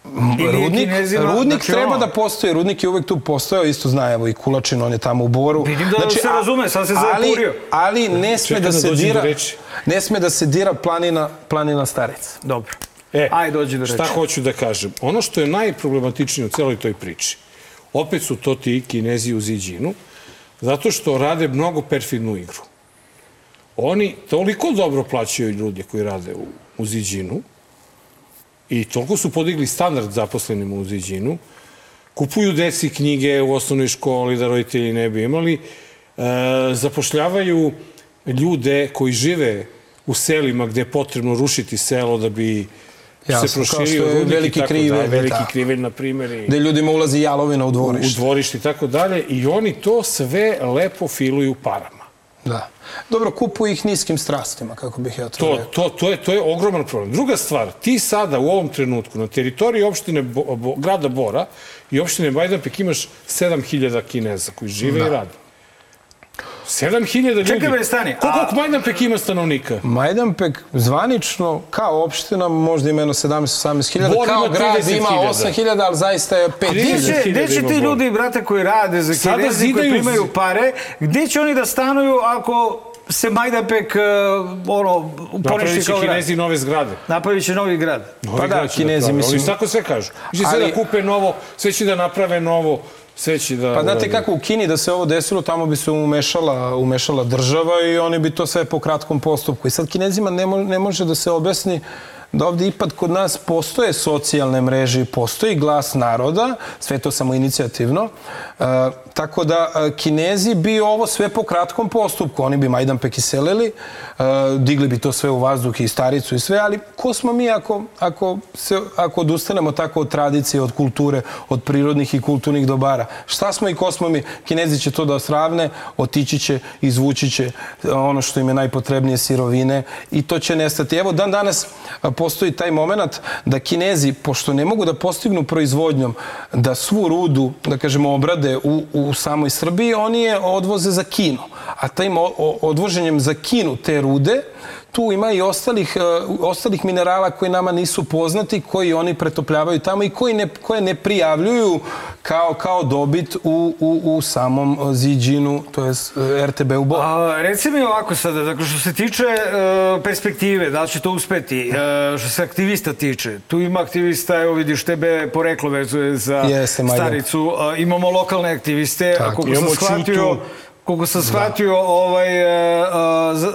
Rudnik, Kinezima- rudnik znači, treba ono- da postoji, rudnik je uvek tu postojao, isto zna, evo i Kulačin, on je tamo u Boru. Vidim da se a- razume, sad se ali, zapurio. ali ne sme da da se dira, ne sme da se dira planina, planina starica. Dobro. E, Ajde, dođi do Šta reči. hoću da kažem? Ono što je najproblematičnije u celoj toj priči, opet su to ti kinezi u Ziđinu, zato što rade mnogo perfidnu igru. Oni toliko dobro plaćaju ljude koji rade u, u Ziđinu i toliko su podigli standard zaposlenim u Ziđinu, kupuju deci knjige u osnovnoj školi da roditelji ne bi imali, e, zapošljavaju ljude koji žive u selima gde je potrebno rušiti selo da bi Jasno, se proširio rudnik i veliki tako krivelj, dalje, veliki da. krivelj, na primjer. I Gde ljudima ulazi jalovina u u, u dvorište. dvorište i tako dalje. I oni to sve lepo filuju parama. Da. Dobro, kupuju ih niskim strastima, kako bih ja to, To, rekao. to, to, je, to je ogroman problem. Druga stvar, ti sada u ovom trenutku na teritoriji opštine Bo, Bo, grada Bora i opštine Bajdanpek imaš 7000 kineza koji žive Da. i rade. 7000 ljudi. Čekaj, bre, stani, Koliko a- Bajdanpek ima stanovnika? Majdanpek zvanično kao opština možda ima jedno 17-18 hiljada, Bor kao ima grad 30.000. ima 8 hiljada, ali zaista je 5 Gde hiljada. će, gde će ti ljudi, brate, koji rade za kinezi, koji primaju pare, gde će oni da stanuju ako se Majdanpek, uh, ono, poništi Napravit će kao grad? kinezi nove zgrade. Napravit će novi grad. Novi Pa da, grad će Kinezi, naprave. mislim- Oni tako sve kažu. Će sve Ali- da kupe novo, sve će da naprave novo, sve će da... Pa znate kako u Kini da se ovo desilo, tamo bi se umešala, umešala država i oni bi to sve po kratkom postupku. I sad kinezima ne, mo, ne može da se objasni da ovdje ipak kod nas postoje socijalne mreže, postoji glas naroda, sve to samo inicijativno, e, tako da e, kinezi bi ovo sve po kratkom postupku, oni bi Majdanpek iselili, e, digli bi to sve u vazduh i staricu i sve, ali ko smo mi ako, ako, se, ako odustanemo tako od tradicije, od kulture, od prirodnih i kulturnih dobara? Šta smo i ko smo mi? Kinezi će to da osravne, otići će, izvući će ono što im je najpotrebnije sirovine i to će nestati. Evo, dan danas a, postoji taj moment da Kinezi, pošto ne mogu da postignu proizvodnjom da svu rudu, da kažemo, obrade u, u samoj Srbiji, oni je odvoze za Kinu. A o- odvoženjem za Kinu te rude, tu ima i ostalih, e, ostalih minerala koji nama nisu poznati, koji oni pretopljavaju tamo i koji ne, koje ne prijavljuju kao, kao dobit u, u, u samom Ziđinu, to je RTB u Bor. A, reci mi ovako sada, dakle, što se tiče e, perspektive, da će to uspeti, e, što se aktivista tiče, tu ima aktivista, evo vidiš, tebe poreklo vezuje za Jeste, staricu, a, imamo lokalne aktiviste, Tako. a koliko sam shvatio, Čutu. Koliko sam shvatio, ovaj, e, a, z- e,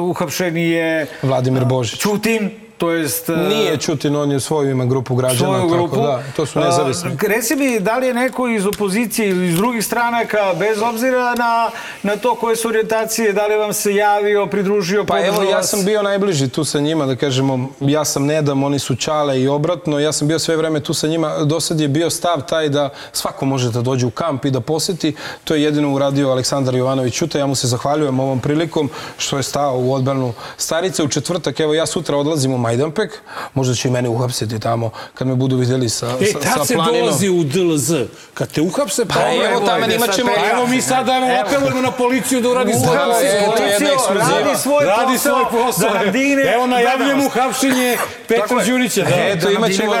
uhapšeni je Vladimir Božić. Čutin, to jest... e, Nije Čutin, on je svoju ima grupu građana. svoju grupu. Tako, da, to su nezavisni. A, reci mi, da li je neko iz opozicije ili iz drugih stranaka, bez obzira na, na to koje su orijentacije, da li vam se javio, pridružio, Pa evo, ja sam bio najbliži tu sa njima, da kažemo, ja sam Nedam, oni su Čale i obratno, ja sam bio sve vreme tu sa njima, do sad je bio stav taj da svako može da dođe u kamp i da poseti, to je jedino uradio Aleksandar Jovanović Ćuta, ja mu se zahvaljujem ovom prilikom što je stao u odbranu starice u četvrtak, evo ja sutra odlazim u Majdanpek, možda će i mene uhapsiti tamo kad me budu vidjeli sa, E, sa, tad sa se planinom. dolazi u DLZ. Kad te uhapse, pa, Pa evo, tamo ajde, imat ćemo... Evo mi sada apelujemo na policiju da uradi svoj Da, posao. radi svoj Radi posao, svoj posao. da Evo najavljujemo uhapšenje Petra. Đurića. Da. Eto, da imat ćemo,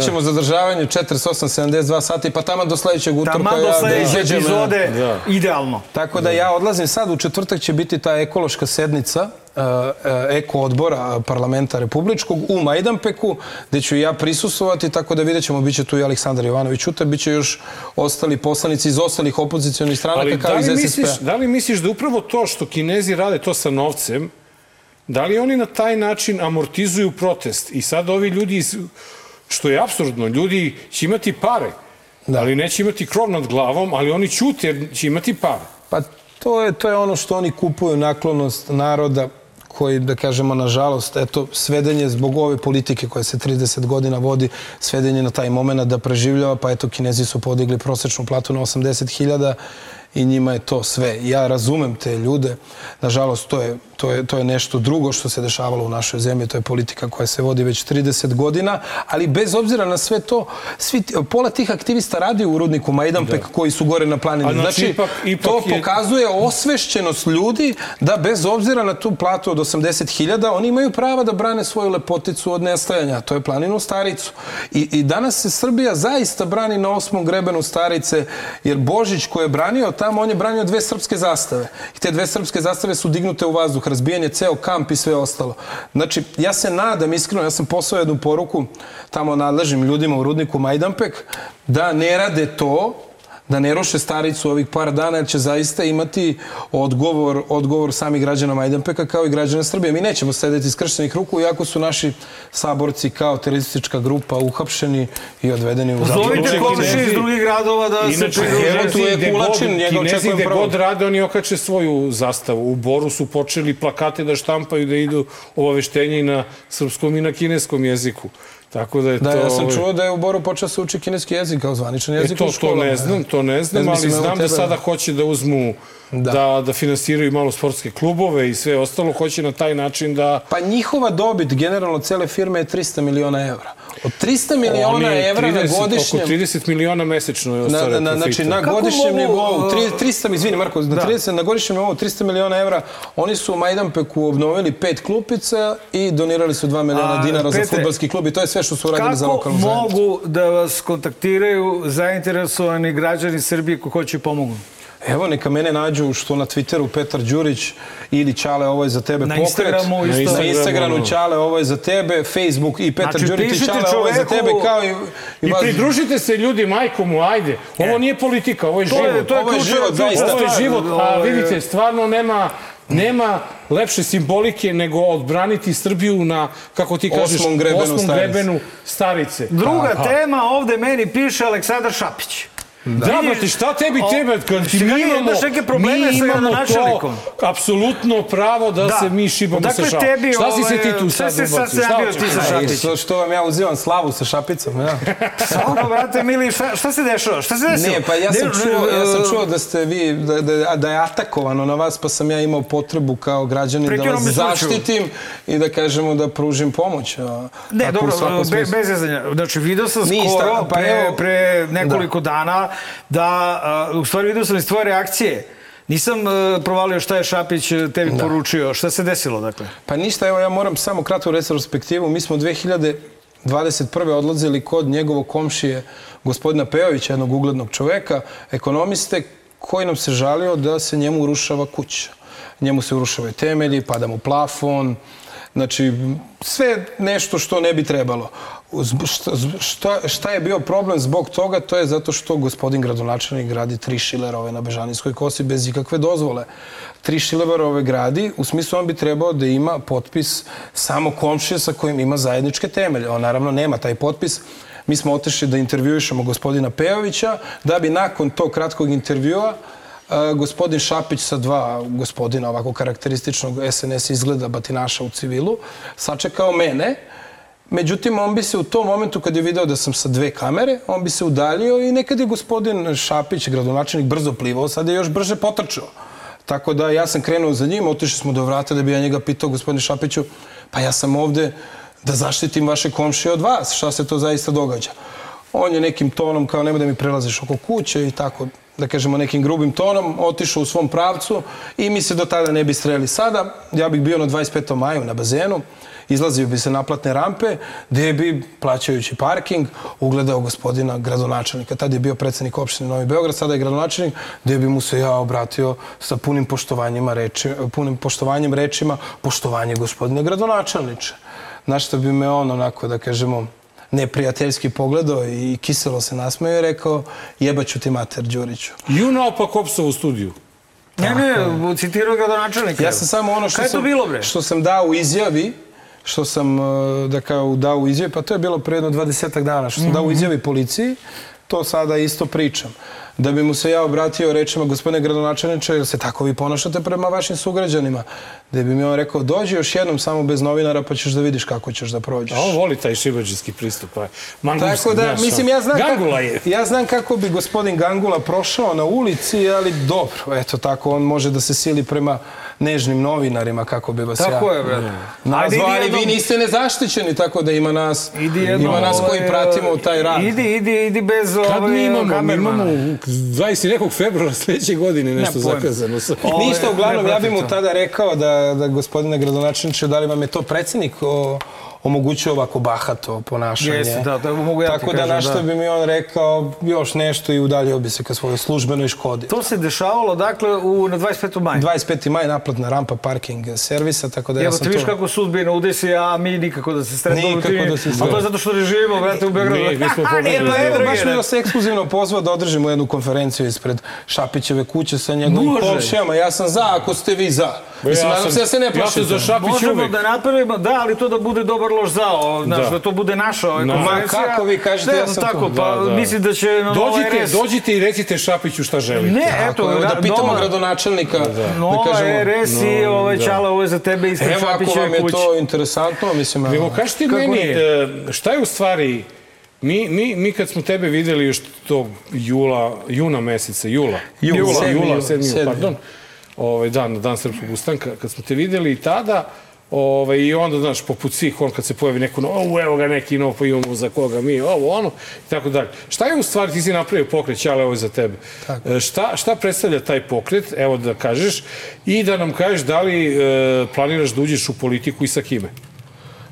ćemo zadržavanje 48-72 sati, pa tamo do sledećeg utorka. Taman do da sledeće epizode, Da. idealno. Tako da ja odlazim sad, u četvrtak će biti ta ekološka sednica e, e, eko odbora parlamenta republičkog u Majdanpeku, gde ću ja prisustovati, tako da vidjet ćemo, bit će tu i Aleksandar Jovanović Uta, bit će još ostali poslanici iz ostalih opozicijonih stranaka da kao li, iz misliš, SSP. da li misliš da upravo to što Kinezi rade to sa novcem, da li oni na taj način amortizuju protest i sad ovi ljudi, iz- što je absurdno, ljudi će imati pare, Da. ali neće imati krov nad glavom, ali oni ćute jer će imati pare. Pa to je, to je ono što oni kupuju naklonost naroda koji, da kažemo, nažalost, eto, svedenje zbog ove politike koja se 30 godina vodi, svedenje na taj moment da preživljava, pa eto, Kinezi su podigli prosečnu platu na 80.000 i njima je to sve. Ja razumem te ljude, nažalost, to je, to, je, to je nešto drugo što se dešavalo u našoj zemlji, to je politika koja se vodi već 30 godina, ali bez obzira na sve to, svi, pola tih aktivista radi u rudniku Majdanpek koji su gore na planini. Znači, Znači, ipak- ipak to je- pokazuje osvešćenost ljudi da bez obzira na tu platu od 80.000, oni imaju prava da brane svoju lepoticu od nestajanja. To je planinu Staricu. I, I danas se Srbija zaista brani na osmom grebenu Starice, jer Božić ko je branio tamo, on je branio dve srpske zastave. I te dve srpske zastave su dignute u vazduh, razbijen je ceo kamp i sve ostalo. Znači, ja se nadam, iskreno, ja sam poslao jednu poruku tamo nadležnim ljudima u rudniku Majdanpek, da ne rade to, da ne ruše staricu ovih par dana, jer će zaista imati odgovor, odgovor sami građana Majdanpeka kao i građana Srbije. Mi nećemo sedeti skrštenih ruku, iako su naši saborci kao teroristička grupa uhapšeni i odvedeni u zatvor. Zovite komši iz drugih gradova da se Inače, pridruže. evo tu je Kulačin, njega Kinezi očekujem gde prvo. god rade, oni okače svoju zastavu. U Boru su počeli plakate da štampaju, da idu obaveštenja i na srpskom i na kineskom jeziku. Tako da je Da, to... ja sam ovaj, čuo da je u Boru počeo se uči kineski jezik kao zvaničan E, jezik to, u to školama. ne znam, to ne znam, Ne ali mislim, evo znam da sada hoće da uzmu da. da, finansiraju malo sportske klubove i sve ostalo, hoće na taj način da... Pa njihova dobit generalno cele firme je 300 miliona evra. Od 300 miliona Oni evra 30, na godišnjem... Oko 30 miliona mesečno je Na, ostvario na, znači, na Kako godišnjem mogu, nivou, tri- uh, 300, izvini Marko, na, Da. 30, na godišnjem nivou 300 miliona evra, oni su u Majdanpeku obnovili pet klupica i donirali su 2 miliona A, dinara za Petre, futbalski klub i to je sve što su uradili za Kako lokalnu zajednicu. mogu da vas kontaktiraju zainteresovani građani Srbije koji hoće pomogu? Evo, neka mene nađu što na Twitteru Petar Đurić ili Ćale, ovo je za tebe Na pokret. Instagramu isto. Na Instagramu, Instagramu ono. Ćale, ovo je za tebe. Facebook i Petar Znači, Đurić i Ćale, ovo je za tebe kao i... I vas- pridružite se ljudi majkom mu, ajde. Ovo nije politika, ovo je To je- život. to je Ovo je život, zaista. Ovo je život, a je- vidite, stvarno nema nema lepše simbolike nego odbraniti Srbiju na, kako ti kažeš, Osmom grebenu osmom grebenu starice. Druga Aha. tema, ovde meni piše Aleksandar Šapić. Da, Vidiš- brate, šta tebi tebe, kad ti mi imamo, neke probleme mi imamo to, apsolutno pravo da, Da. se mi šibamo Odakle sa šapom. tebi, Šta si se ovaj, ti tu sad si sad ubacio? se Šta nabio hoćeš ti sa da Šapićem? Što, vam ja uzimam slavu sa šapicom, ja. Stvarno, brate, mili, šta, šta se dešava? Šta se desilo? Ne, pa ja sam, čuo, ja sam čuo da ste vi, da, da, da je atakovano na vas, pa sam ja imao potrebu kao građanin da vas zaštitim i da kažemo da pružim pomoć. Ne, dobro, bez jezanja. Znači, video sam skoro, pa pre, pre nekoliko dana, da, a, u stvari video sam iz tvoje reakcije. Nisam a, provalio šta je Šapić e, tebi poručio. Šta se desilo, dakle? Pa ništa, evo ja moram samo kratku retrospektivu. Mi smo 2021. odlazili kod njegovog komšije gospodina Pejovića, jednog uglednog čoveka, ekonomiste, koji nam se žalio da se njemu urušava kuća. Njemu se urušavaju temelji, pada mu plafon, Znači, sve nešto što ne bi trebalo. Šta, šta, šta je bio problem zbog toga? To je zato što gospodin gradonačelnik gradi tri šilerove na Bežanijskoj kosi bez ikakve dozvole. Tri šilerove gradi, u smislu on bi trebao da ima potpis samo komšije sa kojim ima zajedničke temelje. On naravno nema taj potpis. Mi smo otešli da intervjuišemo gospodina Pejovića, da bi nakon tog kratkog intervjua Uh, gospodin Šapić sa dva gospodina ovako karakterističnog SNS izgleda batinaša u civilu, sačekao mene. Međutim, on bi se u tom momentu kad je video da sam sa dve kamere, on bi se udaljio i nekad je gospodin Šapić, gradonačelnik, brzo plivao, sad je još brže potrčao. Tako da ja sam krenuo za njim, otišli smo do vrata da bi ja njega pitao, gospodine Šapiću, pa ja sam ovde da zaštitim vaše komšije od vas, šta se to zaista događa. On je nekim tonom, kao nemoj da mi prelaziš oko kuće i tako, da kažemo nekim grubim tonom, otišao u svom pravcu i mi se do tada ne bi streli. Sada, ja bih bio na 25. maju na bazenu, izlazio bi se naplatne rampe, gde bi, plaćajući parking, ugledao gospodina gradonačelnika. Tad je bio predsednik opštine Novi Beograd, sada je gradonačelnik, gde bi mu se ja obratio sa punim poštovanjima reči, punim poštovanjem rečima, poštovanje gospodine gradonačelniče. Na što bi me on onako, da kažemo, neprijateljski pogledao i kiselo se nasmeo i rekao jebaću ti mater Đuriću. Ju naopak opsao u studiju. Ne, ne, citirao gradonačelnika. Ja sam samo ono što Kaj sam, bilo, bre? što sam dao u izjavi, što sam e, da kao dao u izjavi, pa to je bilo pre jedno 20 dana, što sam dao u Mhm. izjavi policiji, to sada isto pričam. Da bi mu se ja obratio rečima, gospodine gradonačelniče, jer se tako vi ponašate prema vašim sugrađanima, da bi mi on rekao, dođi još jednom samo bez novinara pa ćeš da vidiš kako ćeš da prođeš. A on voli taj šibađinski pristup. Pa. Mangupski, Tako da, znaš, mislim, ja znam, Gangula kako, je. ja znam kako bi gospodin Gangula prošao na ulici, ali dobro, eto tako, on može da se sili prema nežnim novinarima, kako bi vas Tako ja je, brate. Ajde, nazvao, idi ali vi niste nezaštićeni, tako da ima nas, ima nas koji ovaj, pratimo taj rad. Idi, idi, idi bez Kad mi ovaj, imamo, mi kamermana. imamo 20. nekog februara sledeće godine nešto zakazano. Je- Ništa, uglavnom, ja bih mu tada rekao da, da gospodine gradonačelniče, da li vam je to predsjednik o, omogućuje ovako bahato ponašanje. Jeste, da, da mogu ja ti Tako da kažem, na što da. bi mi on rekao još nešto i udaljio bi se ka svojoj službenoj škodi. To se dešavalo, dakle, u, na 25. maj. 25. maj naplatna rampa parking servisa, tako da ja Evo sam ti viš kako sudbina udesi, a mi nikako da se stretamo. Nikako da se A to je zato što ne živimo, brate, u Beogradu. Mi- mi smo pobegli pa iz evo, Evo, baš mi se ekskluzivno pozvao da održimo jednu konferenciju ispred Šapićeve kuće sa njegovim komšijama. Ja sam za, ako ste vi za. Mislim, ja nadam sam- se da se ne ja sam plašite. za Šapić Možemo da napravimo, da, ali to da bude dobar loš zao, znaš, Da. da. to bude naša ovaj, No. Ma kako vi kažete, Ne, ja sam tako, tu. pa Da, da. mislim da će na Dođite, RS... dođite i recite Šapiću šta želite. Ne, Tako, eto, da ra- pitamo nova- gradonačelnika, da, Nova kažemo... RS i no, ovaj da. Čala, ovo je za tebe ispred Evo, ako Šapićeve vam je kuće. to interesantno, mislim... Evo, Kako meni, e, šta je u stvari, mi, mi, mi kad smo tebe videli još tog jula, juna meseca, jula, Jul, jula, sedmi jula, jul, sedmi sedmi. pardon, ovaj, dan, dan Srpskog ustanka, kad smo te videli i tada, Ove, I onda, znaš, poput svih, on kad se pojavi neko, ovo, evo ga neki nov, pa imamo za koga mi, ovo, ono, i tako dalje. Šta je u stvari, ti si napravio pokret, ali ovo je za tebe. E, Šta, šta predstavlja taj pokret, evo da kažeš, i da nam kažeš da li e, planiraš da uđeš u politiku i sa kime?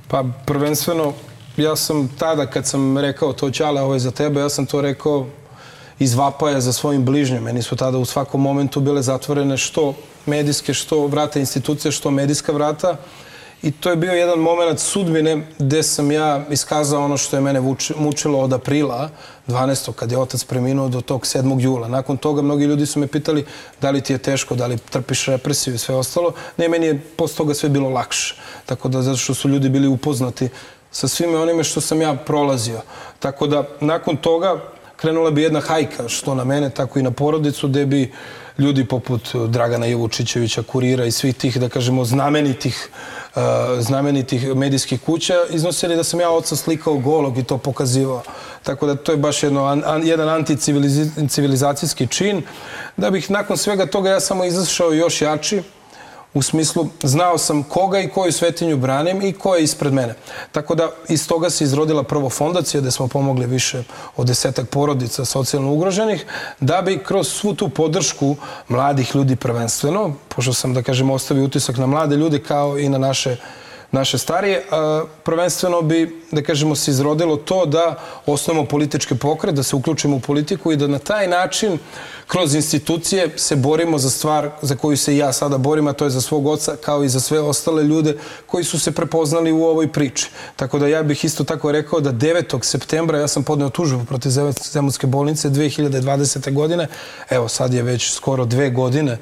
Pa prvenstveno, ja sam tada kad sam rekao to Ćale, ovo je za tebe, ja sam to rekao iz vapaja za svojim bližnjim. Meni su tada u svakom momentu bile zatvorene što medijske, što vrata institucije, što medijska vrata. I to je bio jedan moment sudbine gde sam ja iskazao ono što je mene mučilo od aprila 12. kad je otac preminuo do tog 7. jula. Nakon toga mnogi ljudi su me pitali da li ti je teško, da li trpiš represiju i sve ostalo. Ne, meni je posle toga sve bilo lakše. Tako da, zato što su ljudi bili upoznati sa svime onime što sam ja prolazio. Tako da, nakon toga krenula bi jedna hajka, što na mene, tako i na porodicu, gde bi ljudi poput Dragana Jevučićevića, Kurira i svih tih, da kažemo, znamenitih, uh, znamenitih medijskih kuća iznosili da sam ja oca slikao golog i to pokazivao. Tako da to je baš jedno, an, an, jedan anticivilizacijski čin. Da bih nakon svega toga ja samo izašao još jači, u smislu znao sam koga i koju svetinju branim i ko je ispred mene. Tako da iz toga se izrodila prvo fondacija gde smo pomogli više od desetak porodica socijalno ugroženih da bi kroz svu tu podršku mladih ljudi prvenstveno, pošto sam da kažem ostavio utisak na mlade ljude kao i na naše naše starije, prvenstveno bi, da kažemo, se izrodilo to da osnovimo politički pokret, da se uključimo u politiku i da na taj način kroz institucije se borimo za stvar za koju se ja sada borim, a to je za svog oca, kao i za sve ostale ljude koji su se prepoznali u ovoj priči. Tako da ja bih isto tako rekao da 9. septembra ja sam podneo tužbu protiv Zemunske bolnice 2020. godine. Evo, sad je već skoro dve godine, e,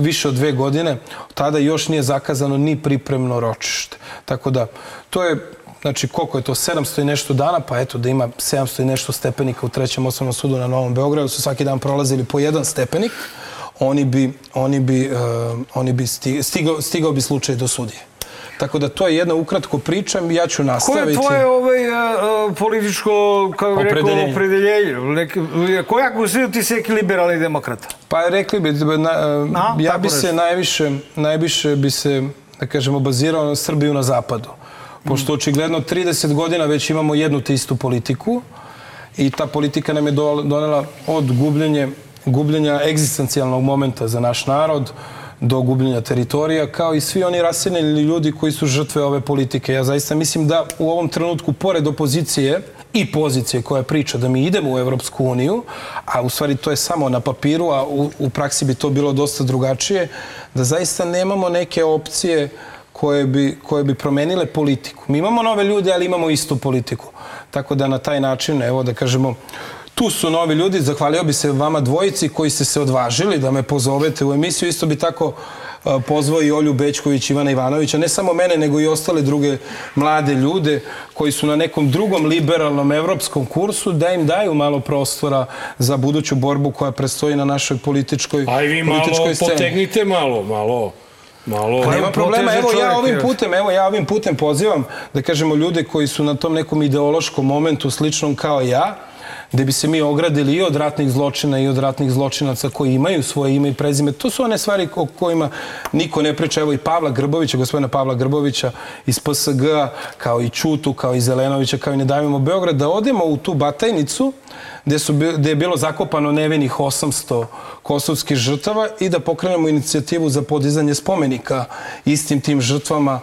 više od dve godine. Tada još nije zakazano ni pripremno ročište. Tako da, to je Znači, koliko je to? 700 i nešto dana, pa eto da ima 700 i nešto stepenika u trećem osnovnom sudu na Novom Beogradu, su svaki dan prolazili po jedan stepenik, oni bi, oni bi, uh, oni bi sti- stigao, stigao bi slučaj do sudije. Tako da to je jedna ukratko priča, ja ću Koje nastaviti. je tvoje ovaj, a, a, političko, kako bi rekao, Opredeljenje. koja ako si ti seki liberalni demokrata? Pa rekli bi, da na, A, ja bi se najviše, najviše bi se, da kažemo, bazirao na Srbiju na zapadu. Pošto očigledno 30 godina već imamo jednu te istu politiku i ta politika nam je do- donela od gubljenje, gubljenja egzistencijalnog momenta za naš narod do gubljenja teritorija, kao i svi oni raseljeni ljudi koji su žrtve ove politike. Ja zaista mislim da u ovom trenutku, pored opozicije i pozicije koja priča da mi idemo u Evropsku uniju, a u stvari to je samo na papiru, a u, u praksi bi to bilo dosta drugačije, da zaista nemamo neke opcije koje bi, koje bi promenile politiku. Mi imamo nove ljude, ali imamo istu politiku. Tako da na taj način, evo da kažemo, tu su novi ljudi, zahvalio bi se vama dvojici koji ste se odvažili da me pozovete u emisiju. Isto bi tako pozvao i Olju Bečković, Ivana Ivanovića, ne samo mene, nego i ostale druge mlade ljude koji su na nekom drugom liberalnom evropskom kursu, da im daju malo prostora za buduću borbu koja predstoji na našoj političkoj, Aj vi malo političkoj sceni. potegnite malo, malo, malo. Pa nema problema, evo ja ovim putem, evo ja ovim putem pozivam da kažemo ljude koji su na tom nekom ideološkom momentu sličnom kao ja, gde bi se mi ogradili i od ratnih zločina i od ratnih zločinaca koji imaju svoje ime i prezime. To su one stvari o kojima niko ne priča. Evo i Pavla Grbovića, gospodina Pavla Grbovića iz PSG, kao i Čutu, kao i Zelenovića, kao i Ne davimo Beograd, da odemo u tu batajnicu gde, su, gde je bilo zakopano nevinih 800 kosovskih žrtava i da pokrenemo inicijativu za podizanje spomenika istim tim žrtvama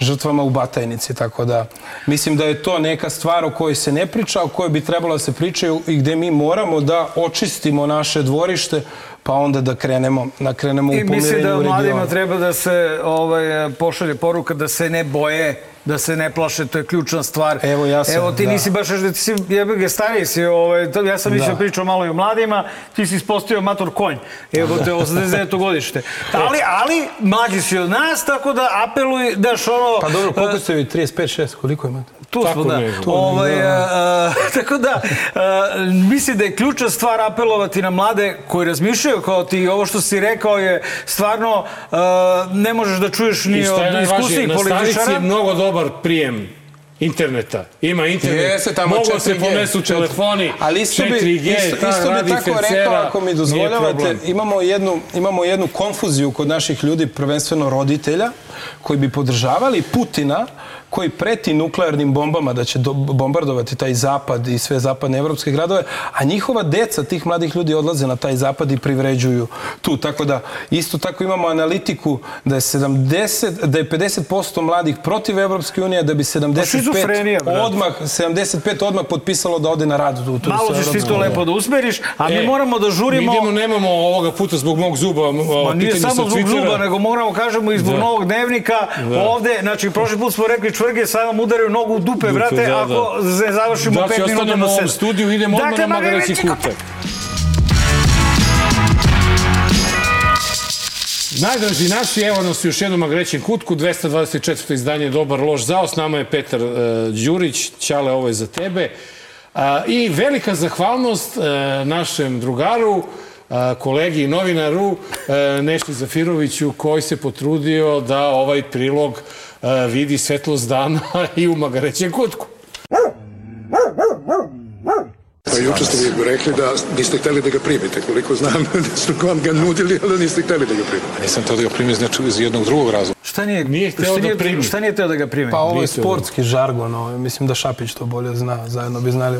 žrtvama u Batajnici, tako da mislim da je to neka stvar o kojoj se ne priča, o kojoj bi trebalo da se pričaju i gde mi moramo da očistimo naše dvorište, pa onda da krenemo, da krenemo u I mislim pomirenju da mladima treba da se ovaj, pošalje poruka da se ne boje, da se ne plaše, to je ključna stvar. Evo ja sam, Evo ti da. nisi baš da ti si jebege stariji si, ovaj, to, ja sam mislio Da. pričao malo i o mladima, ti si ispostavio mator konj. Evo te 89. godište. Ali, ali mlađi si od nas, tako da apeluj, daš ono... Pa dobro, koliko ste vi? 35, 6, koliko imate? Tu Tako smo, da. Tu, Ovaj, da. a, a, tako da, a, mislim da je ključna stvar apelovati na mlade koji razmišljaju kao ti. Ovo što si rekao je stvarno, a, ne možeš da čuješ ni od iskusnih na stanici je političara. mnogo dobar prijem interneta. Ima internet, Jeste tamo mogu se 4G, ponesu telefoni, Ali isto bi, 4G, isto, isto bi tako Fencera, rekao, ako mi dozvoljavate, imamo jednu, imamo jednu konfuziju kod naših ljudi, prvenstveno roditelja, koji bi podržavali Putina, koji preti nuklearnim bombama da će do, bombardovati taj zapad i sve zapadne evropske gradove, a njihova deca tih mladih ljudi odlaze na taj zapad i privređuju tu. Tako da isto tako imamo analitiku da je 70, da je 50% mladih protiv Evropske unije, da bi šizofrenija, 75 brate. odmah 75 odmah potpisalo da ode na rad u tu Malo ćeš ti to lepo da usmeriš, a mi moramo da žurimo... Mi idemo, nemamo ovoga puta zbog mog zuba, Ma nije samo sa zbog zuba, nego moramo kažemo i zbog Da. novog dnevnika. Da. Ovde, znači, prošli put smo rekli čvrge, sad vam udaraju nogu u dupe, Dupe, brate, da, ako da. ne završimo Znači, pet minuta ostanemo do u ovom studiju, idemo odmah Dakle, na Magareći kutak. Najdraži naši, evo nas još jednom Magrećem kutku, 224. izdanje Dobar loš zao, s nama je Petar uh, Đurić, Ćale, ovo je za tebe. Uh, I velika zahvalnost uh, našem drugaru, uh, kolegi novinaru uh, Nešli Zafiroviću, koji se potrudio da ovaj prilog uh, vidi svetlost dana i u Magarećem kutku. Pa juče ste mi rekli da niste hteli da ga primite, koliko znam da su vam ga nudili, ali da niste hteli da ga primite. Nisam htio da ga primim znači, iz jednog drugog razloga. Šta nije, Nije hteo šta da nije, primi. Šta nije teo da ga primi? Pa ovo je Nisam. sportski žargon, ovo, mislim da Šapić to bolje zna, zajedno bi znali.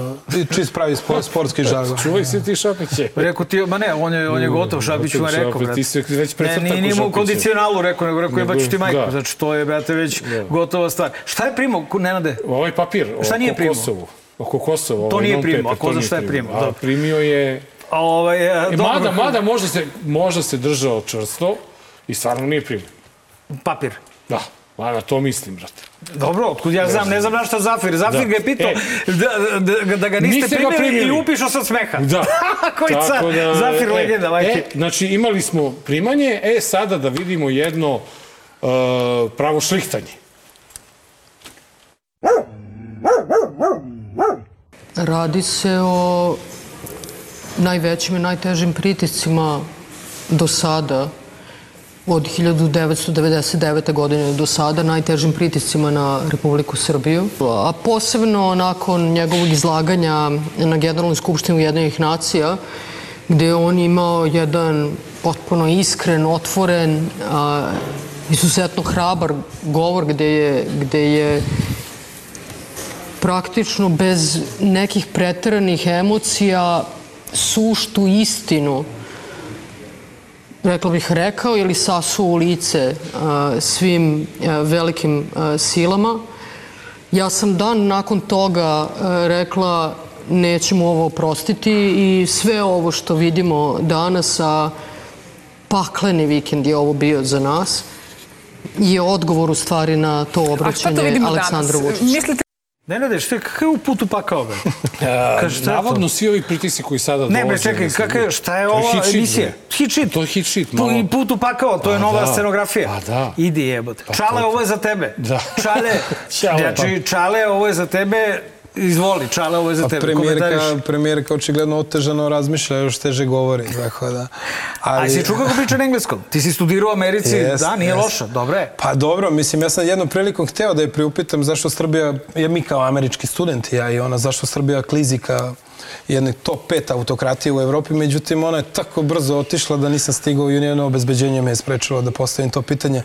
Čist pravi spo- sportski žargon. Čuvaj se ti Šapiće. Rekao ti, ma ne, on je, on je gotov, Šapić mu je Šapić, rekao, brate. ti si već Ne, precrtao nije, nije mu u kondicionalu rekao, nego rekao je baću ti majku. da. Znači, to je, brate, već gotova stvar. Šta je primao, Nenade? Ovaj papir Šta oko nije primao? Kosovu. Oko Kosova. To ovaj nije paper, a ko nije šta je primao, A primio je... A ovaj, e, E, dobro, mada, mada možda se, možda se držao čvrsto i stvarno nije primio. Papir. Da, a na to mislim, brate. Dobro, otkud ja znam, ne znam na šta Zafir. Zafir Da. ga je pitao E. da, da, da ga niste, Niste ga primili, i primili. upišao sam smeha. Da. Koji car, da, Zafir e, legenda, majke. E, znači, imali smo primanje, e, sada da vidimo jedno uh, pravo šlihtanje. Radi se o najvećim i najtežim pritiscima do sada, od 1999. godine do sada, najtežim pritiscima na Republiku Srbiju. A posebno nakon njegovog izlaganja na Generalnoj skupštini Ujedinjenih nacija, gde on imao jedan potpuno iskren, otvoren, a, izuzetno hrabar govor gde je, gde je praktično bez nekih preteranih emocija suštu istinu rekla bih rekao ili sasu u lice a, svim a, velikim a, silama. Ja sam dan nakon toga rekla nećemo ovo oprostiti i sve ovo što vidimo danas, a pakleni vikend je ovo bio za nas, je odgovor u stvari na to obraćanje Aleksandra Vučića. Nenade, je, kakav je u putu pakao, bre? Kaže, šta? Navodno, svi ovi pritisci koji sada Ne, dolaze... bre, čekaj, kakav, šta je ova emisija? Hit sheet. To je hit Tu malo. i put u pakao, to je Pa nova da. scenografija. Pa da. Idi jebote. Čale, ovo je za tebe. Da. Čale, znači, Čale, ovo je za tebe. Izvoli, Čale, ovo je za tebe. premijerka, premijerka očigledno otežano razmišlja, još teže govori, tako da... Ali... A si čuo kako priča na engleskom? Ti si studirao u Americi, Jest, da, nije jest. loša, dobro je. Pa dobro, mislim, ja sam jednom prilikom hteo da je priupitam zašto Srbija, ja mi kao američki studenti, ja i ona, zašto Srbija klizi ka jedne top 5 autokratije u Evropi, međutim ona je tako brzo otišla da nisam stigao i njeno obezbeđenje me je sprečilo da postavim to pitanje.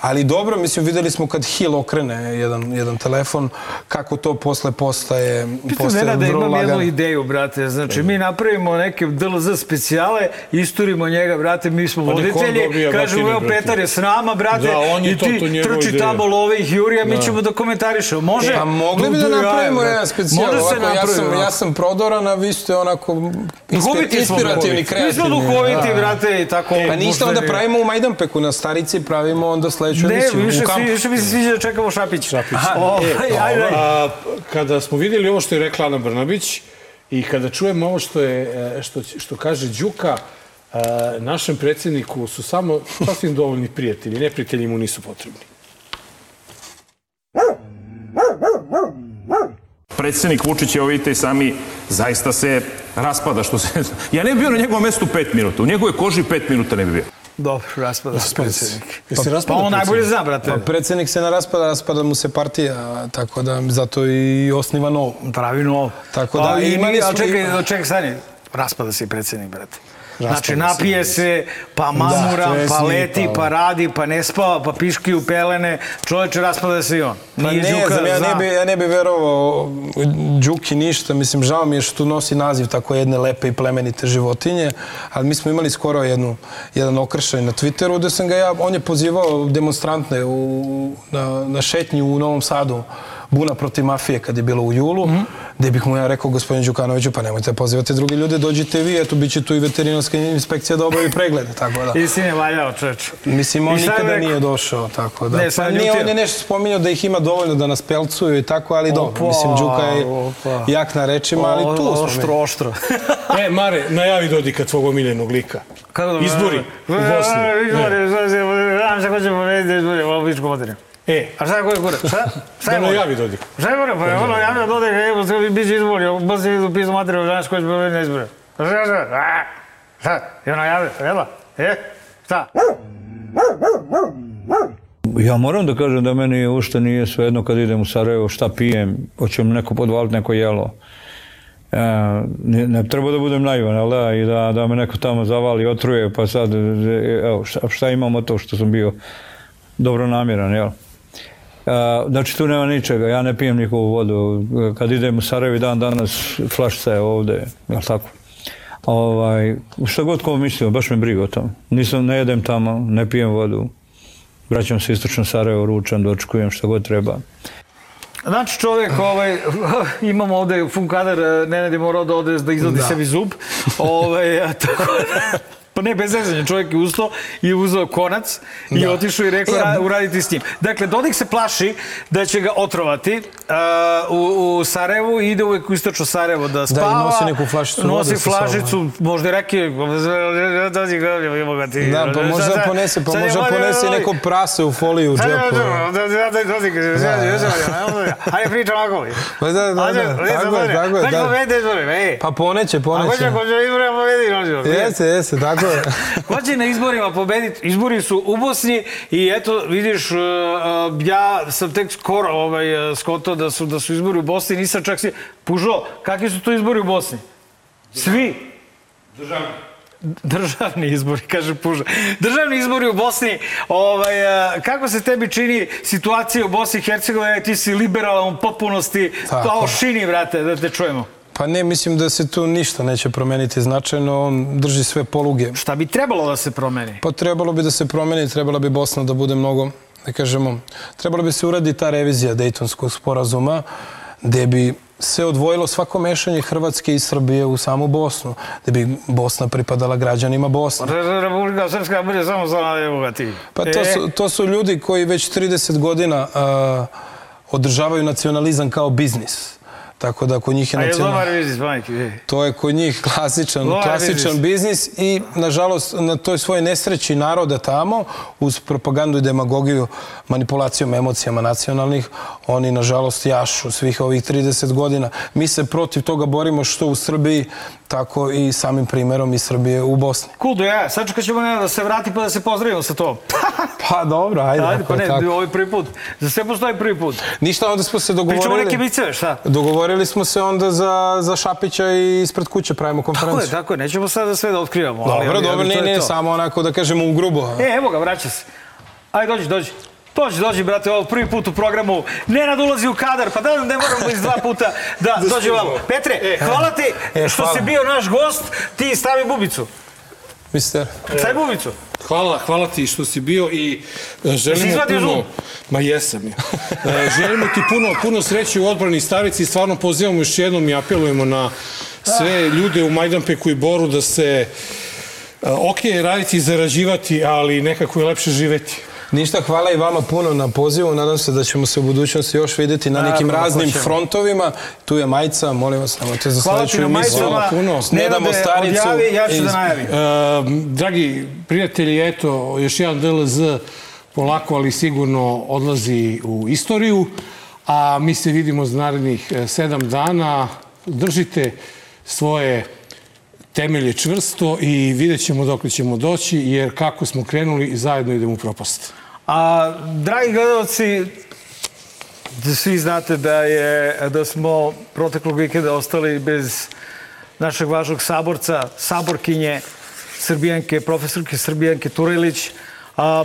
Ali dobro, mislim, videli smo kad Hill okrene jedan, jedan telefon, kako to posle postaje, postaje Pitam da imam jednu lagano. ideju, brate. Znači, mi napravimo neke DLZ specijale, isturimo njega, brate, mi smo Pa voditelji, kažemo, evo. Petar je s nama, brate, Da, on je i to- ti to njegova trči tamo love ih Jurija, mi Da. ćemo da komentarišemo. Može? Pa mogli bi da napravimo jedan specijal. Može se ja sam, ja sam prodoran, a vi ste onako inspir, inspirativni, kreativni. Mi smo duhoviti, Da. brate, i tako... Pa ništa onda pravimo u Majdanpeku na Starici, pravimo onda sledeću Ne, emisiju više, kampu. svi, više mi se sviđa da čekamo Šapić. Šapić. O, E, ajde, ajde. a, kada smo vidjeli ovo što je rekla Ana Brnabić i kada čujemo ovo što, je, e, što, što kaže Đuka, e, našem predsjedniku su samo sasvim dovoljni prijatelji, neprijatelji mu nisu potrebni. Predsjednik Vučić, evo vidite i sami, zaista se raspada. Što se... Ja ne bi bio na njegovom mestu pet minuta. U njegovoj koži pet minuta ne bi bio. Dobro, raspada se. Jel se Pa raspada on najbolje zna, brate. Pa predsjednik se ne raspada, raspada mu se partija, tako da zato i osniva novo. Pravi novo. Tako Pa, da i, imali a smo... čekaj, čekaj, stani. Raspada se i predsjednik, brate. Znači, napije se, pa mamura, Da, pa leti, pa radi, pa ne spava, pa piški u pelene. Čoveče, raspada se i on. Pa Nije ne Đuka, znam, ja ne, bi, ja ne bi verovao Đuki ništa, mislim, žao mi je što nosi naziv tako jedne lepe i plemenite životinje, ali mi smo imali skoro jednu, jedan okršaj na Twitteru gde sam ga ja, on je pozivao demonstrantne u, na, na šetnju u Novom Sadu, buna protiv mafije kad je bilo u julu, Mhm. gde bih mu ja rekao gospodinu Đukanoviću, pa nemojte pozivati druge ljude, dođite vi, eto, bit će tu i veterinarska inspekcija da obavi preglede, tako da. Istine je valjao, čoveče. Mislim, on I nikada rekao? nije došao, tako da. Ne, pa je nije, on je nešto spominjao da ih ima dovoljno da nas pelcuju i tako, ali dobro. Opa, Mislim, Đuka je opa. jak na rečima, ali tu smo Oštro, mi. oštro. E, Mare, najavi Dodika tvog omiljenog lika. Kako da... Izbori u Bosni. Izbori, znam se će pobediti izbori Običku materiju. E, A šta je koje kure? Šta? Šta da je gore? najavi Dodik. Šta je gore? Pa je ono javno dodaj ga evo sve biće izbori. U Bosni idu pisao materiju, znaš ko će pobediti na izbore. Šta, šta, šta? Šta? Je ono javio, jel? E? Šta? Ja moram da kažem da meni ušte nije svejedno kad idem u Sarajevo šta pijem, hoće mi neko podvaliti neko jelo. E, ne, ne treba da budem naivan, ali da, i da, da me neko tamo zavali, otruje, pa sad, e, evo, šta, šta imam od to što sam bio dobro namjeran, jel? E, znači tu nema ničega, ja ne pijem nikovu vodu. Kad idem u Sarajevo dan danas, flašica je ovde, jel tako? Ovaj, šta god ko mislio, baš me briga o tom. Nisam, ne jedem tamo, ne pijem vodu. Vraćam se istočno Sarajevo, ručam, dočekujem šta god treba. Znači čovjek, ovaj, imamo ovde funkadar, Nenad je morao da ode da izvadi Da. sebi zub. Ovaj, tako da- Pa ne, bez zezanja, čovjek je ustao i uzeo konac i Da. otišao i rekao E, ra, uraditi s njim. Dakle, Dodik se plaši da će ga otrovati uh, u, u Sarajevu i ide uvek u istočno Sarajevo da spava. nosi neku flašicu vode Nosi flašicu, možda je reke, dođi ga, evo ga ti. Da, pa možda Sad- ponese, pa možda ponese i neko prase u foliju u Sad je džepu. Ajde priča ovako. Pa da, da, da, tako je, tako je, da. Pa poneće, A ko će, poneće. ko će pobediti? Nođe? Jeste, jeste, tako je. Ko će na izborima pobediti? Izbori su u Bosni i eto, vidiš, uh, uh, ja sam tek skoro ovaj, uh, skotao da su, da su izbori u Bosni, nisam čak si... Pužo, kakvi su to izbori u Bosni? Svi? Državni. Državni izbori, kaže Puža. Državni izbori u Bosni, ovaj, kako se tebi čini situacija u Bosni i Hercegovini, ti si liberalan u potpunosti, Tako. kao šini, vrate, da te čujemo. Pa ne, mislim da se tu ništa neće promeniti značajno, on drži sve poluge. Šta bi trebalo da se promeni? Pa trebalo bi da se promeni, trebala bi Bosna da bude mnogo, da kažemo, trebalo bi se uradi ta revizija Dejtonskog sporazuma, gde bi se odvojilo svako mešanje Hrvatske i Srbije u samu Bosnu, gde bi Bosna pripadala građanima Bosne. Republika Srpska bude samo za evo ga ti. Pa to su, to su ljudi koji već 30 godina a, održavaju nacionalizam kao biznis. Tako da kod njih je A je dobar biznis, ej. To je kod njih klasičan, Dobar klasičan biznis i, nažalost, na toj svojoj nesreći naroda tamo, uz propagandu i demagogiju, manipulacijom emocijama nacionalnih, oni, nažalost, jašu svih ovih 30 godina. Mi se protiv toga borimo što u Srbiji, tako i samim primjerom i Srbije u Bosni. Cool, do ja. Sačekat ćemo Nenada da se vrati pa da se pozdravimo sa to. Pa dobro, ajde. Ajde, pa ne, tako. ovo je prvi put. Za sve postoji prvi put. Ništa, onda smo se dogovorili... Pričamo neke viceve, šta? Dogovorili smo se onda za, za Šapića i ispred kuće pravimo Tako konferenciju. je, tako je. Nećemo sada sve da otkrivamo. Dobro, ali- dobro, ali ne, ne, to. samo onako da kažemo u grubo. E, evo ga, vraća se. Ajde, dođi, dođi. Dođi, dođi, brate, ovo prvi put u programu. Nenad ulazi u kadar, pa da ne moramo iz dva puta da dođe ovamo. Petre, hvala ti E, što hvala. si bio naš gost, ti stavi bubicu. Mister. Stavi bubicu. Hvala, hvala ti što si bio i e, želimo puno... zub? Ma jesam ja. E, želimo ti puno, puno sreće u odbrani Starici i stvarno pozivamo još jednom i apelujemo na sve ljude u Majdanpeku i Boru da se e, ok, raditi i zarađivati, ali nekako je lepše živeti. Ništa, hvala i vama puno na pozivu. Nadam se da ćemo se u budućnosti još vidjeti na nekim Naravno, raznim hoćemo. frontovima. Tu je majica, molim vas, nemojte za Hvala sledeću emisiju. majicama. Ne damo staricu. odjavi, ja ću da najavim. E, dragi prijatelji, eto, još jedan DLZ polako, ali sigurno odlazi u istoriju, a mi se vidimo za narednih e, sedam dana. Držite svoje temelje čvrsto i vidjet ćemo dok ćemo doći, jer kako smo krenuli, zajedno idemo u propast. A, dragi gledalci, da svi znate da, je, da smo proteklog vikenda ostali bez našeg važnog saborca, saborkinje Srbijanke, profesorke Srbijanke Turelić. A,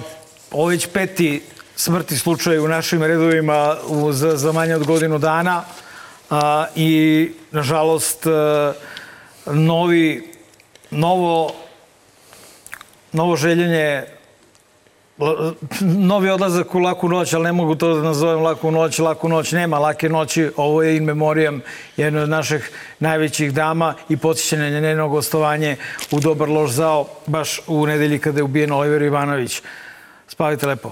ovo je već peti smrti slučaj u našim redovima za, za manje od godinu dana a, i nažalost a, novi, novo, novo željenje novi odlazak u laku noć, ali ne mogu to da nazovem laku noć, laku noć nema lake noći, ovo je in memoriam jedne od naših najvećih dama i podsjećanje na njeno gostovanje u Dobar loš zao, baš u nedelji kada je ubijen Oliver Ivanović. Spavite lepo.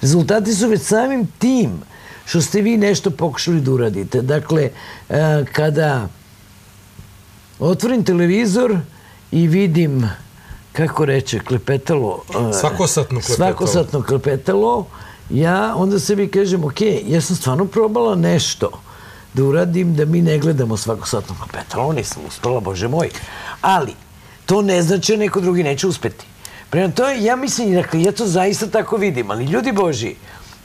Rezultati su već samim tim što ste vi nešto pokušali da uradite. Dakle, e, kada otvorim televizor i vidim, kako reče, klepetalo... e, Svakosatno klepetalo. Svakosatno klepetalo, ja onda sebi kažem, ok, ja sam stvarno probala nešto da uradim da mi ne gledamo svakosatno klepetalo, nisam uspela, bože moj. Ali, to ne znači da neko drugi neće uspeti. Prema to ja mislim, dakle, ja to zaista tako vidim, ali ljudi Boži,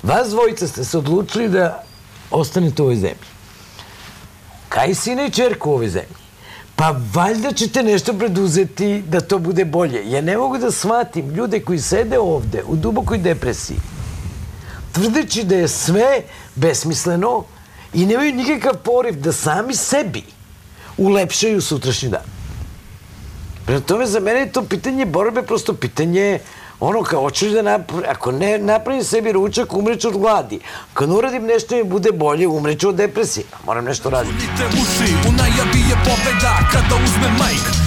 vas dvojica ste se odlučili da ostanete u ovoj zemlji. Kaj sina i čerku u ovoj zemlji? Pa valjda ćete nešto preduzeti da to bude bolje. Ja ne mogu da shvatim ljude koji sede ovde u dubokoj depresiji, tvrdeći da je sve besmisleno i nemaju nikakav poriv da sami sebi ulepšaju sutrašnji dan. Prema tome, za mene je to pitanje borbe, prosto pitanje ono kao, hoćeš da napravim, ako ne napravim sebi ručak, umreću od gladi. Ne uradim nešto mi bude bolje, umreću od depresije. Moram nešto raditi. Te uši, u najavi je pobeda Kada uzme majk,